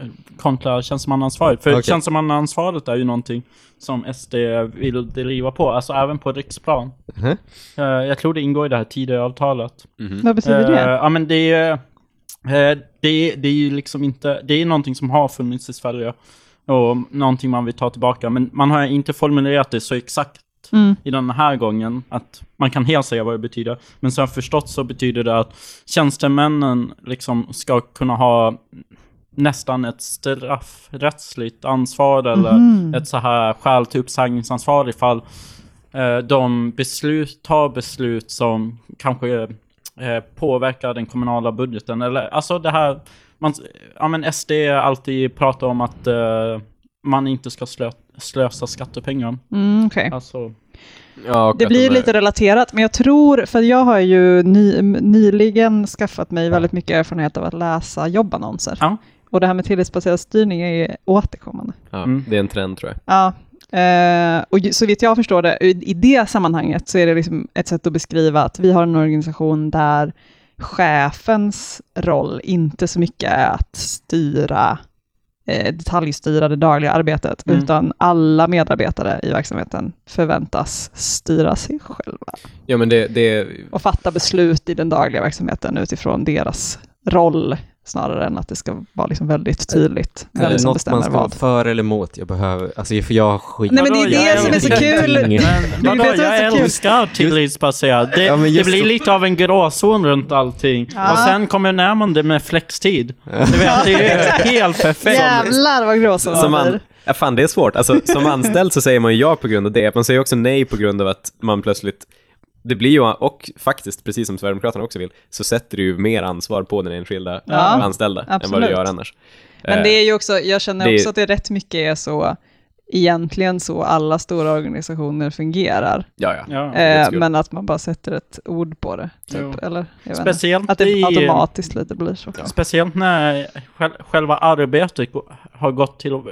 eh, kontra tjänstemannaansvaret. För Okej. tjänstemannaansvaret är ju någonting som SD vill driva på, alltså även på riksplan. Mhm. Eh, Jag tror det ingår i det här Tidöavtalet. Mhm. Vad betyder Eh, det? Ja, men det är, eh, det, är, det är ju liksom inte, det är någonting som har funnits i Sverige och någonting man vill ta tillbaka, men man har inte formulerat det så exakt Mm. i den här gången att man kan helt säga vad det betyder. Men som jag förstått så betyder det att tjänstemännen liksom ska kunna ha nästan ett straffrättsligt ansvar eller Mhm. ett så här skäl till uppsägningsansvar ifall eh, de beslut, tar beslut som kanske eh, påverka den kommunala budgeten. Eller alltså det här, man, ja men SD alltid pratar om att eh, man inte ska slö, slösa skattepengar. Mm, okej. Alltså, Ja, Det blir de lite relaterat, men jag tror, för jag har ju ny, nyligen skaffat mig väldigt mycket erfarenhet av att läsa jobbannonser. Ja. Och det här med tillitsbaserad styrning är ju återkommande. Ja, Mm. Det är en trend tror jag. Ja, eh, och så vitt jag förstår det, i i det sammanhanget så är det liksom ett sätt att beskriva att vi har en organisation där chefens roll inte så mycket är att styra, eh, detaljstyra det dagliga arbetet, Mm. utan alla medarbetare i verksamheten förväntas styra sig själva Ja, men det, det, och fatta beslut i den dagliga verksamheten utifrån deras roll, snarare än att det ska vara liksom väldigt tydligt vem det som något bestämmer man ska vara vad. för eller emot? Jag behöver, alltså för jag har skit... Nej men det är Vadå, jag det som är så kul! Men Det är vadå, det som är jag så kul. älskar tillitsbaserat. Det, Ja, det blir så- lite av en gråzon runt allting. Ja. Och sen kommer närman det med flextid. Du vet, det är helt perfekt. Jävlar vad gråzon som det man, ja, fan det är svårt. Alltså, som anställd så säger man ju ja på grund av det. Man säger också nej på grund av att man plötsligt det blir ju, och faktiskt, precis som Sverigedemokraterna också vill, så sätter det ju mer ansvar på den enskilda Ja, anställda än vad absolut. det gör annars. Men Eh, det är ju också, jag känner det också att det rätt mycket är så, egentligen så alla stora organisationer fungerar. Ja, ja. Ja. Eh, men att man bara sätter ett ord på det. Typ, eller? Jag vet inte. Speciellt Att det i... automatiskt lite blir så. Speciellt när själ- själva arbetet har gått till att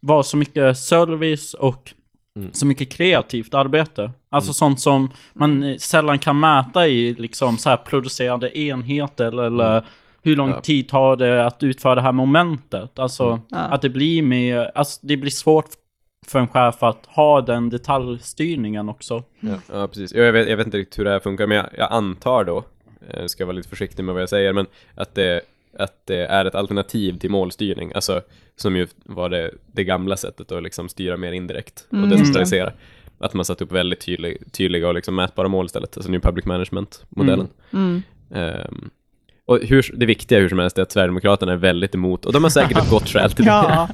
vara så mycket service och Mm. så mycket kreativt arbete. Alltså sånt som man eh, sällan kan mäta i liksom så här producerade enheter eller hur lång Ja. tid tar det att utföra det här momentet. Alltså Ja. att det blir mer, alltså det blir svårt för en chef att ha den detaljstyrningen också. Ja, ja precis. Jag vet, jag vet inte riktigt hur det här funkar, men jag, jag antar då, eh, ska vara lite försiktig med vad jag säger, men att det, att det är ett alternativ till målstyrning, alltså som ju var det, det gamla sättet att liksom styra mer indirekt och Mm, decentralisera. Att man satte upp väldigt tydlig, tydliga och liksom mätbara mål istället, alltså New Public Management-modellen. Mm. Ehm, och hur, det viktiga hur som helst är att Sverigedemokraterna är väldigt emot, och de har säkert ett gott skäl till det. Ja.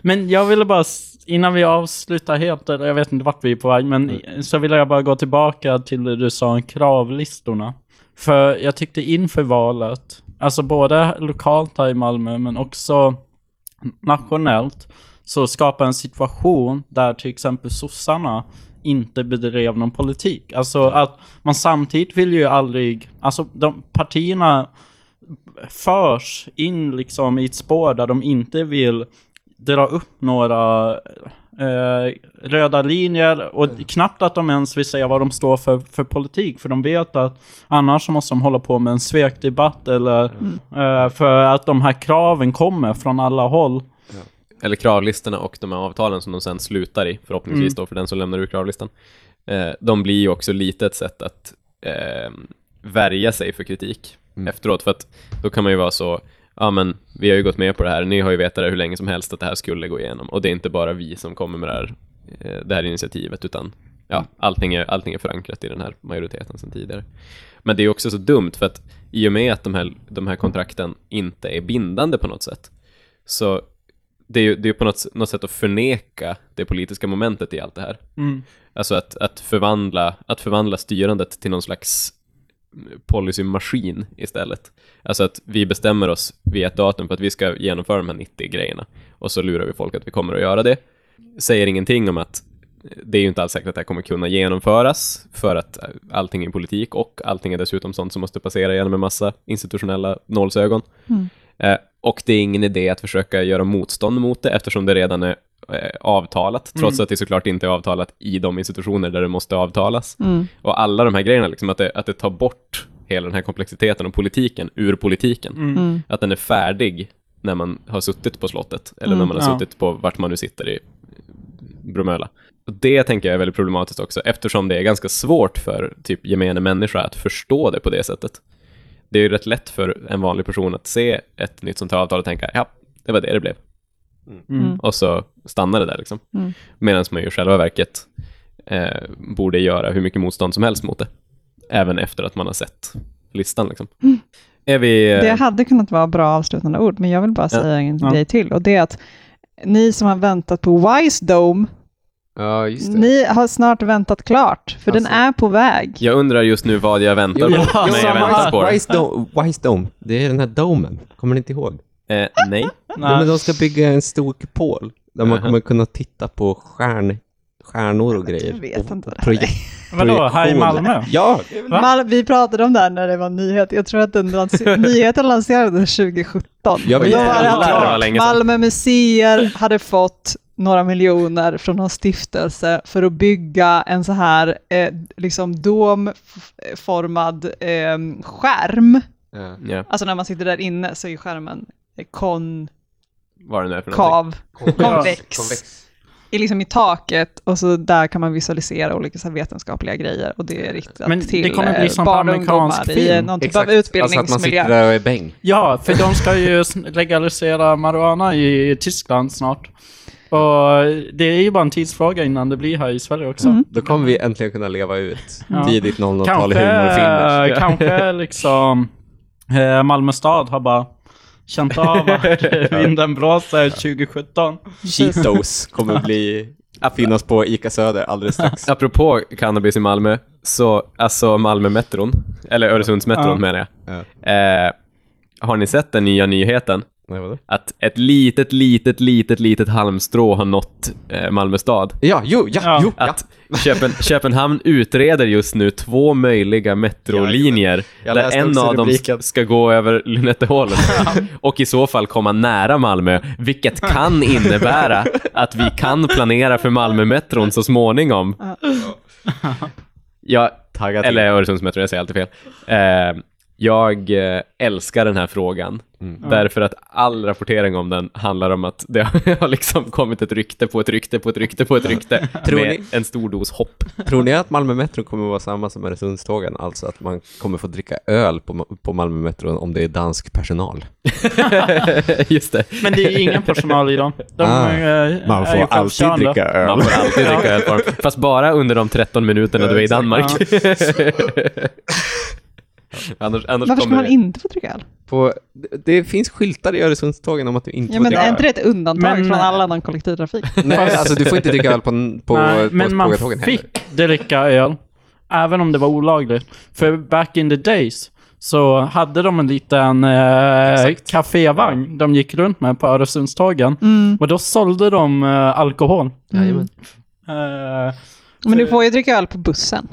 Men jag ville bara, innan vi avslutar helt, eller jag vet inte vart vi är på väg, men Mm. så vill jag bara gå tillbaka till det du sa om kravlistorna. För jag tyckte inför valet, alltså både lokalt här i Malmö, men också nationellt, så skapa en situation där till exempel sossarna inte bedrev någon politik. Alltså att man samtidigt vill ju aldrig, alltså de partierna förs in liksom i ett spår där de inte vill dra upp några eh, röda linjer och knappt att de ens vill säga vad de står för, för politik. För de vet att annars måste de hålla på med en svekdebatt eller eh, för att de här kraven kommer från alla håll. eller kravlistorna och de här avtalen som de sen slutar i, förhoppningsvis då för den som lämnar ur kravlistan, eh, de blir ju också lite ett sätt att eh, värja sig för kritik efteråt, för att då kan man ju vara så, ja men vi har ju gått med på det här, ni har ju vetat det hur länge som helst att det här skulle gå igenom, och det är inte bara vi som kommer med det här, eh, det här initiativet, utan ja, allting är, allting är förankrat i den här majoriteten sedan tidigare. Men det är också så dumt, för att i och med att de här, de här kontrakten inte är bindande på något sätt, så det är ju det är på något, något sätt att förneka det politiska momentet i allt det här. Mm. Alltså att, att, förvandla, att förvandla styrandet till någon slags policymaskin istället. Alltså att vi bestämmer oss vid ett datum för att vi ska genomföra de här 90 grejerna och så lurar vi folk att vi kommer att göra det. Säger ingenting om att det är ju inte alls säkert att det här kommer kunna genomföras för att allting är politik och allting är dessutom sånt som måste passera genom en massa institutionella nålsögon. Eh, och det är ingen idé att försöka göra motstånd mot det eftersom det redan är avtalat, trots att det såklart inte är avtalat i de institutioner där det måste avtalas. Och alla de här grejerna, liksom, att, det, att det tar bort hela den här komplexiteten och politiken ur politiken. Mm. Att den är färdig när man har suttit på slottet, eller när man har Ja. suttit på vart man nu sitter i Bromölla. Och det tänker jag är väldigt problematiskt också, eftersom det är ganska svårt för typ gemene människa att förstå det på det sättet. Det är ju rätt lätt för en vanlig person att se ett nytt sånt här avtal och tänka, ja, det var det det blev. Mm. Och så stannar det där liksom. Mm. Medan man ju i själva verket eh, borde göra hur mycket motstånd som helst mot det. Även efter att man har sett listan liksom. Är vi... eh, Det hade kunnat vara bra avslutande ord, men jag vill bara säga en Ja. grej till. Och det är att ni som har väntat på Wise Dome Ja, just det. Ni har snart väntat klart, för Alltså. den är på väg. Jag undrar just nu vad jag väntar på. Ja, när jag samma väntar på det. Wise Dome, Wise Dome, det är den här domen. Kommer ni inte ihåg? Eh, nej. Ja, men de ska bygga en stor kupol där man kommer kunna titta på stjärn, stjärnor och grejer. Jag vet och inte. proje- Vadå, här i. Malmö? Ja? Mal- vi pratade om det här när det var nyhet. Jag tror att den lans- nyheten lanserades 2017. Ja, men Och då var det att. Malmö museer hade fått några miljoner från någon stiftelse för att bygga en så här eh, liksom domformad eh, skärm. Ja, Alltså när man sitter där inne så är skärmen eh, konkav, vad det nu är för någonting. konvex. I, liksom i taket och så där kan man visualisera olika så här vetenskapliga grejer och det är riktat Men det till kommer bli eh, som på barn och amerikansk ungdomar i film. någon typ Exakt. av Alltså att man utbildningsmiljö. sitter där och är bäng. Ja, för de ska ju legalisera marijuana i Tyskland snart. Och det är ju bara en tidsfråga innan det blir här i Sverige också. Mm. Då kommer vi äntligen kunna leva ut Ja. tidigt 00-tal Kanske, humorfilmer. kanske liksom eh, Malmö stad har bara känt av att vinden blåser 2017. Cheetos kommer bli finnas på Ica Söder alldeles strax. Apropå cannabis i Malmö, så alltså Malmö-metron, eller Öresundsmetron Ja. menar jag. Ja. Eh, har ni sett den nya nyheten? Nej, vadå? Att ett litet, litet, litet, litet halmstrå har nått eh, Malmö stad. Ja, jo, ja, Ja. jo, ja. Att Köpen, Köpenhamn utreder just nu två möjliga metrolinjer Jag där en av dem ska gå över Lynetteholm och i så fall komma nära Malmö, vilket kan innebära att vi kan planera för Malmö-metron så småningom. Ja, eller Öresundsmetron, jag säger alltid fel. Eh, jag eh, älskar den här frågan, Mm. därför att all rapportering om den handlar om att det har liksom kommit ett rykte på ett rykte på ett rykte på ett rykte Tror med ni- en stor dos hopp. Tror ni att Malmö Metro kommer vara samma som Öresundstågen? Alltså att man kommer få dricka öl på, på Malmö Metro om det är dansk personal? Just det. Men det är ju ingen personal i dem. De Ah, eh, Man är får ju alltid dricka öl. Man får alltid dricka öl. Fast bara under de 13 minuterna du är i Danmark. Annars annars Varför ska man det- inte få dricka öl? På, det, det finns skyltar i Öresundstågen om att du inte Ja, får men dricka är öl. inte det ett undantag Men- från all annan kollektivtrafik? Nej, alltså du får inte dricka öl på, på, Nej, på men man spårtågen heller. fick dricka öl, även om det var olagligt. För back in the days så hade de en liten eh, kafévagn de gick runt med på Öresundstågen. Mm. Och då sålde de eh, alkohol. Jajamän. Eh, Men du får ju dricka öl på bussen.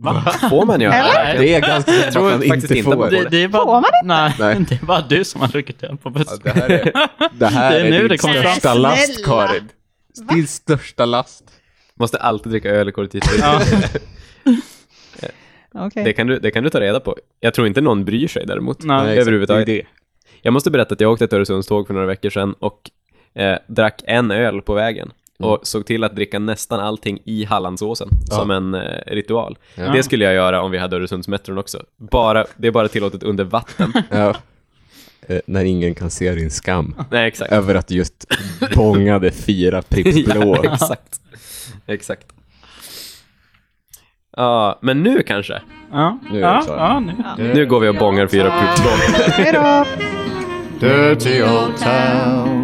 Va? Får man göra Eller? Det är ganska Jag tror att man inte inte får. på Det, det är bara, Får man Nej, Nej. det är bara du som har druckit öl på Ja, bussen. det här är, det här Det är är, nu din det kommer fram. största last. Karin. Din största last. Måste alltid dricka öl i kollektivtrafik. Okej. Det, kan du, det kan du ta reda på. Jag tror inte någon bryr sig däremot. Nej. överhuvudtaget. Det är det. Jag måste berätta att jag åkte ett Öresundståg för några veckor sedan och eh, drack en öl på vägen. Mm. Och såg till att dricka nästan allting i Hallandsåsen Ja. som en eh, ritual. Ja. Det skulle jag göra om vi hade Öresundsmetron också. Bara, det är bara tillåtet under vatten. Ja. Eh, när ingen kan se din skam Nej, exakt. över att just bångade fyra Pripps blå. Ja, exakt. Exakt. Ja, men nu kanske. Ja, Nu är ja, ja, nu. Nu går vi och bångar fyra Pripps Blå. Hej då! Dirty old town.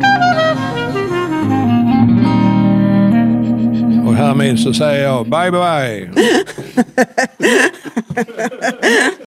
Och härmed så säger jag bye bye.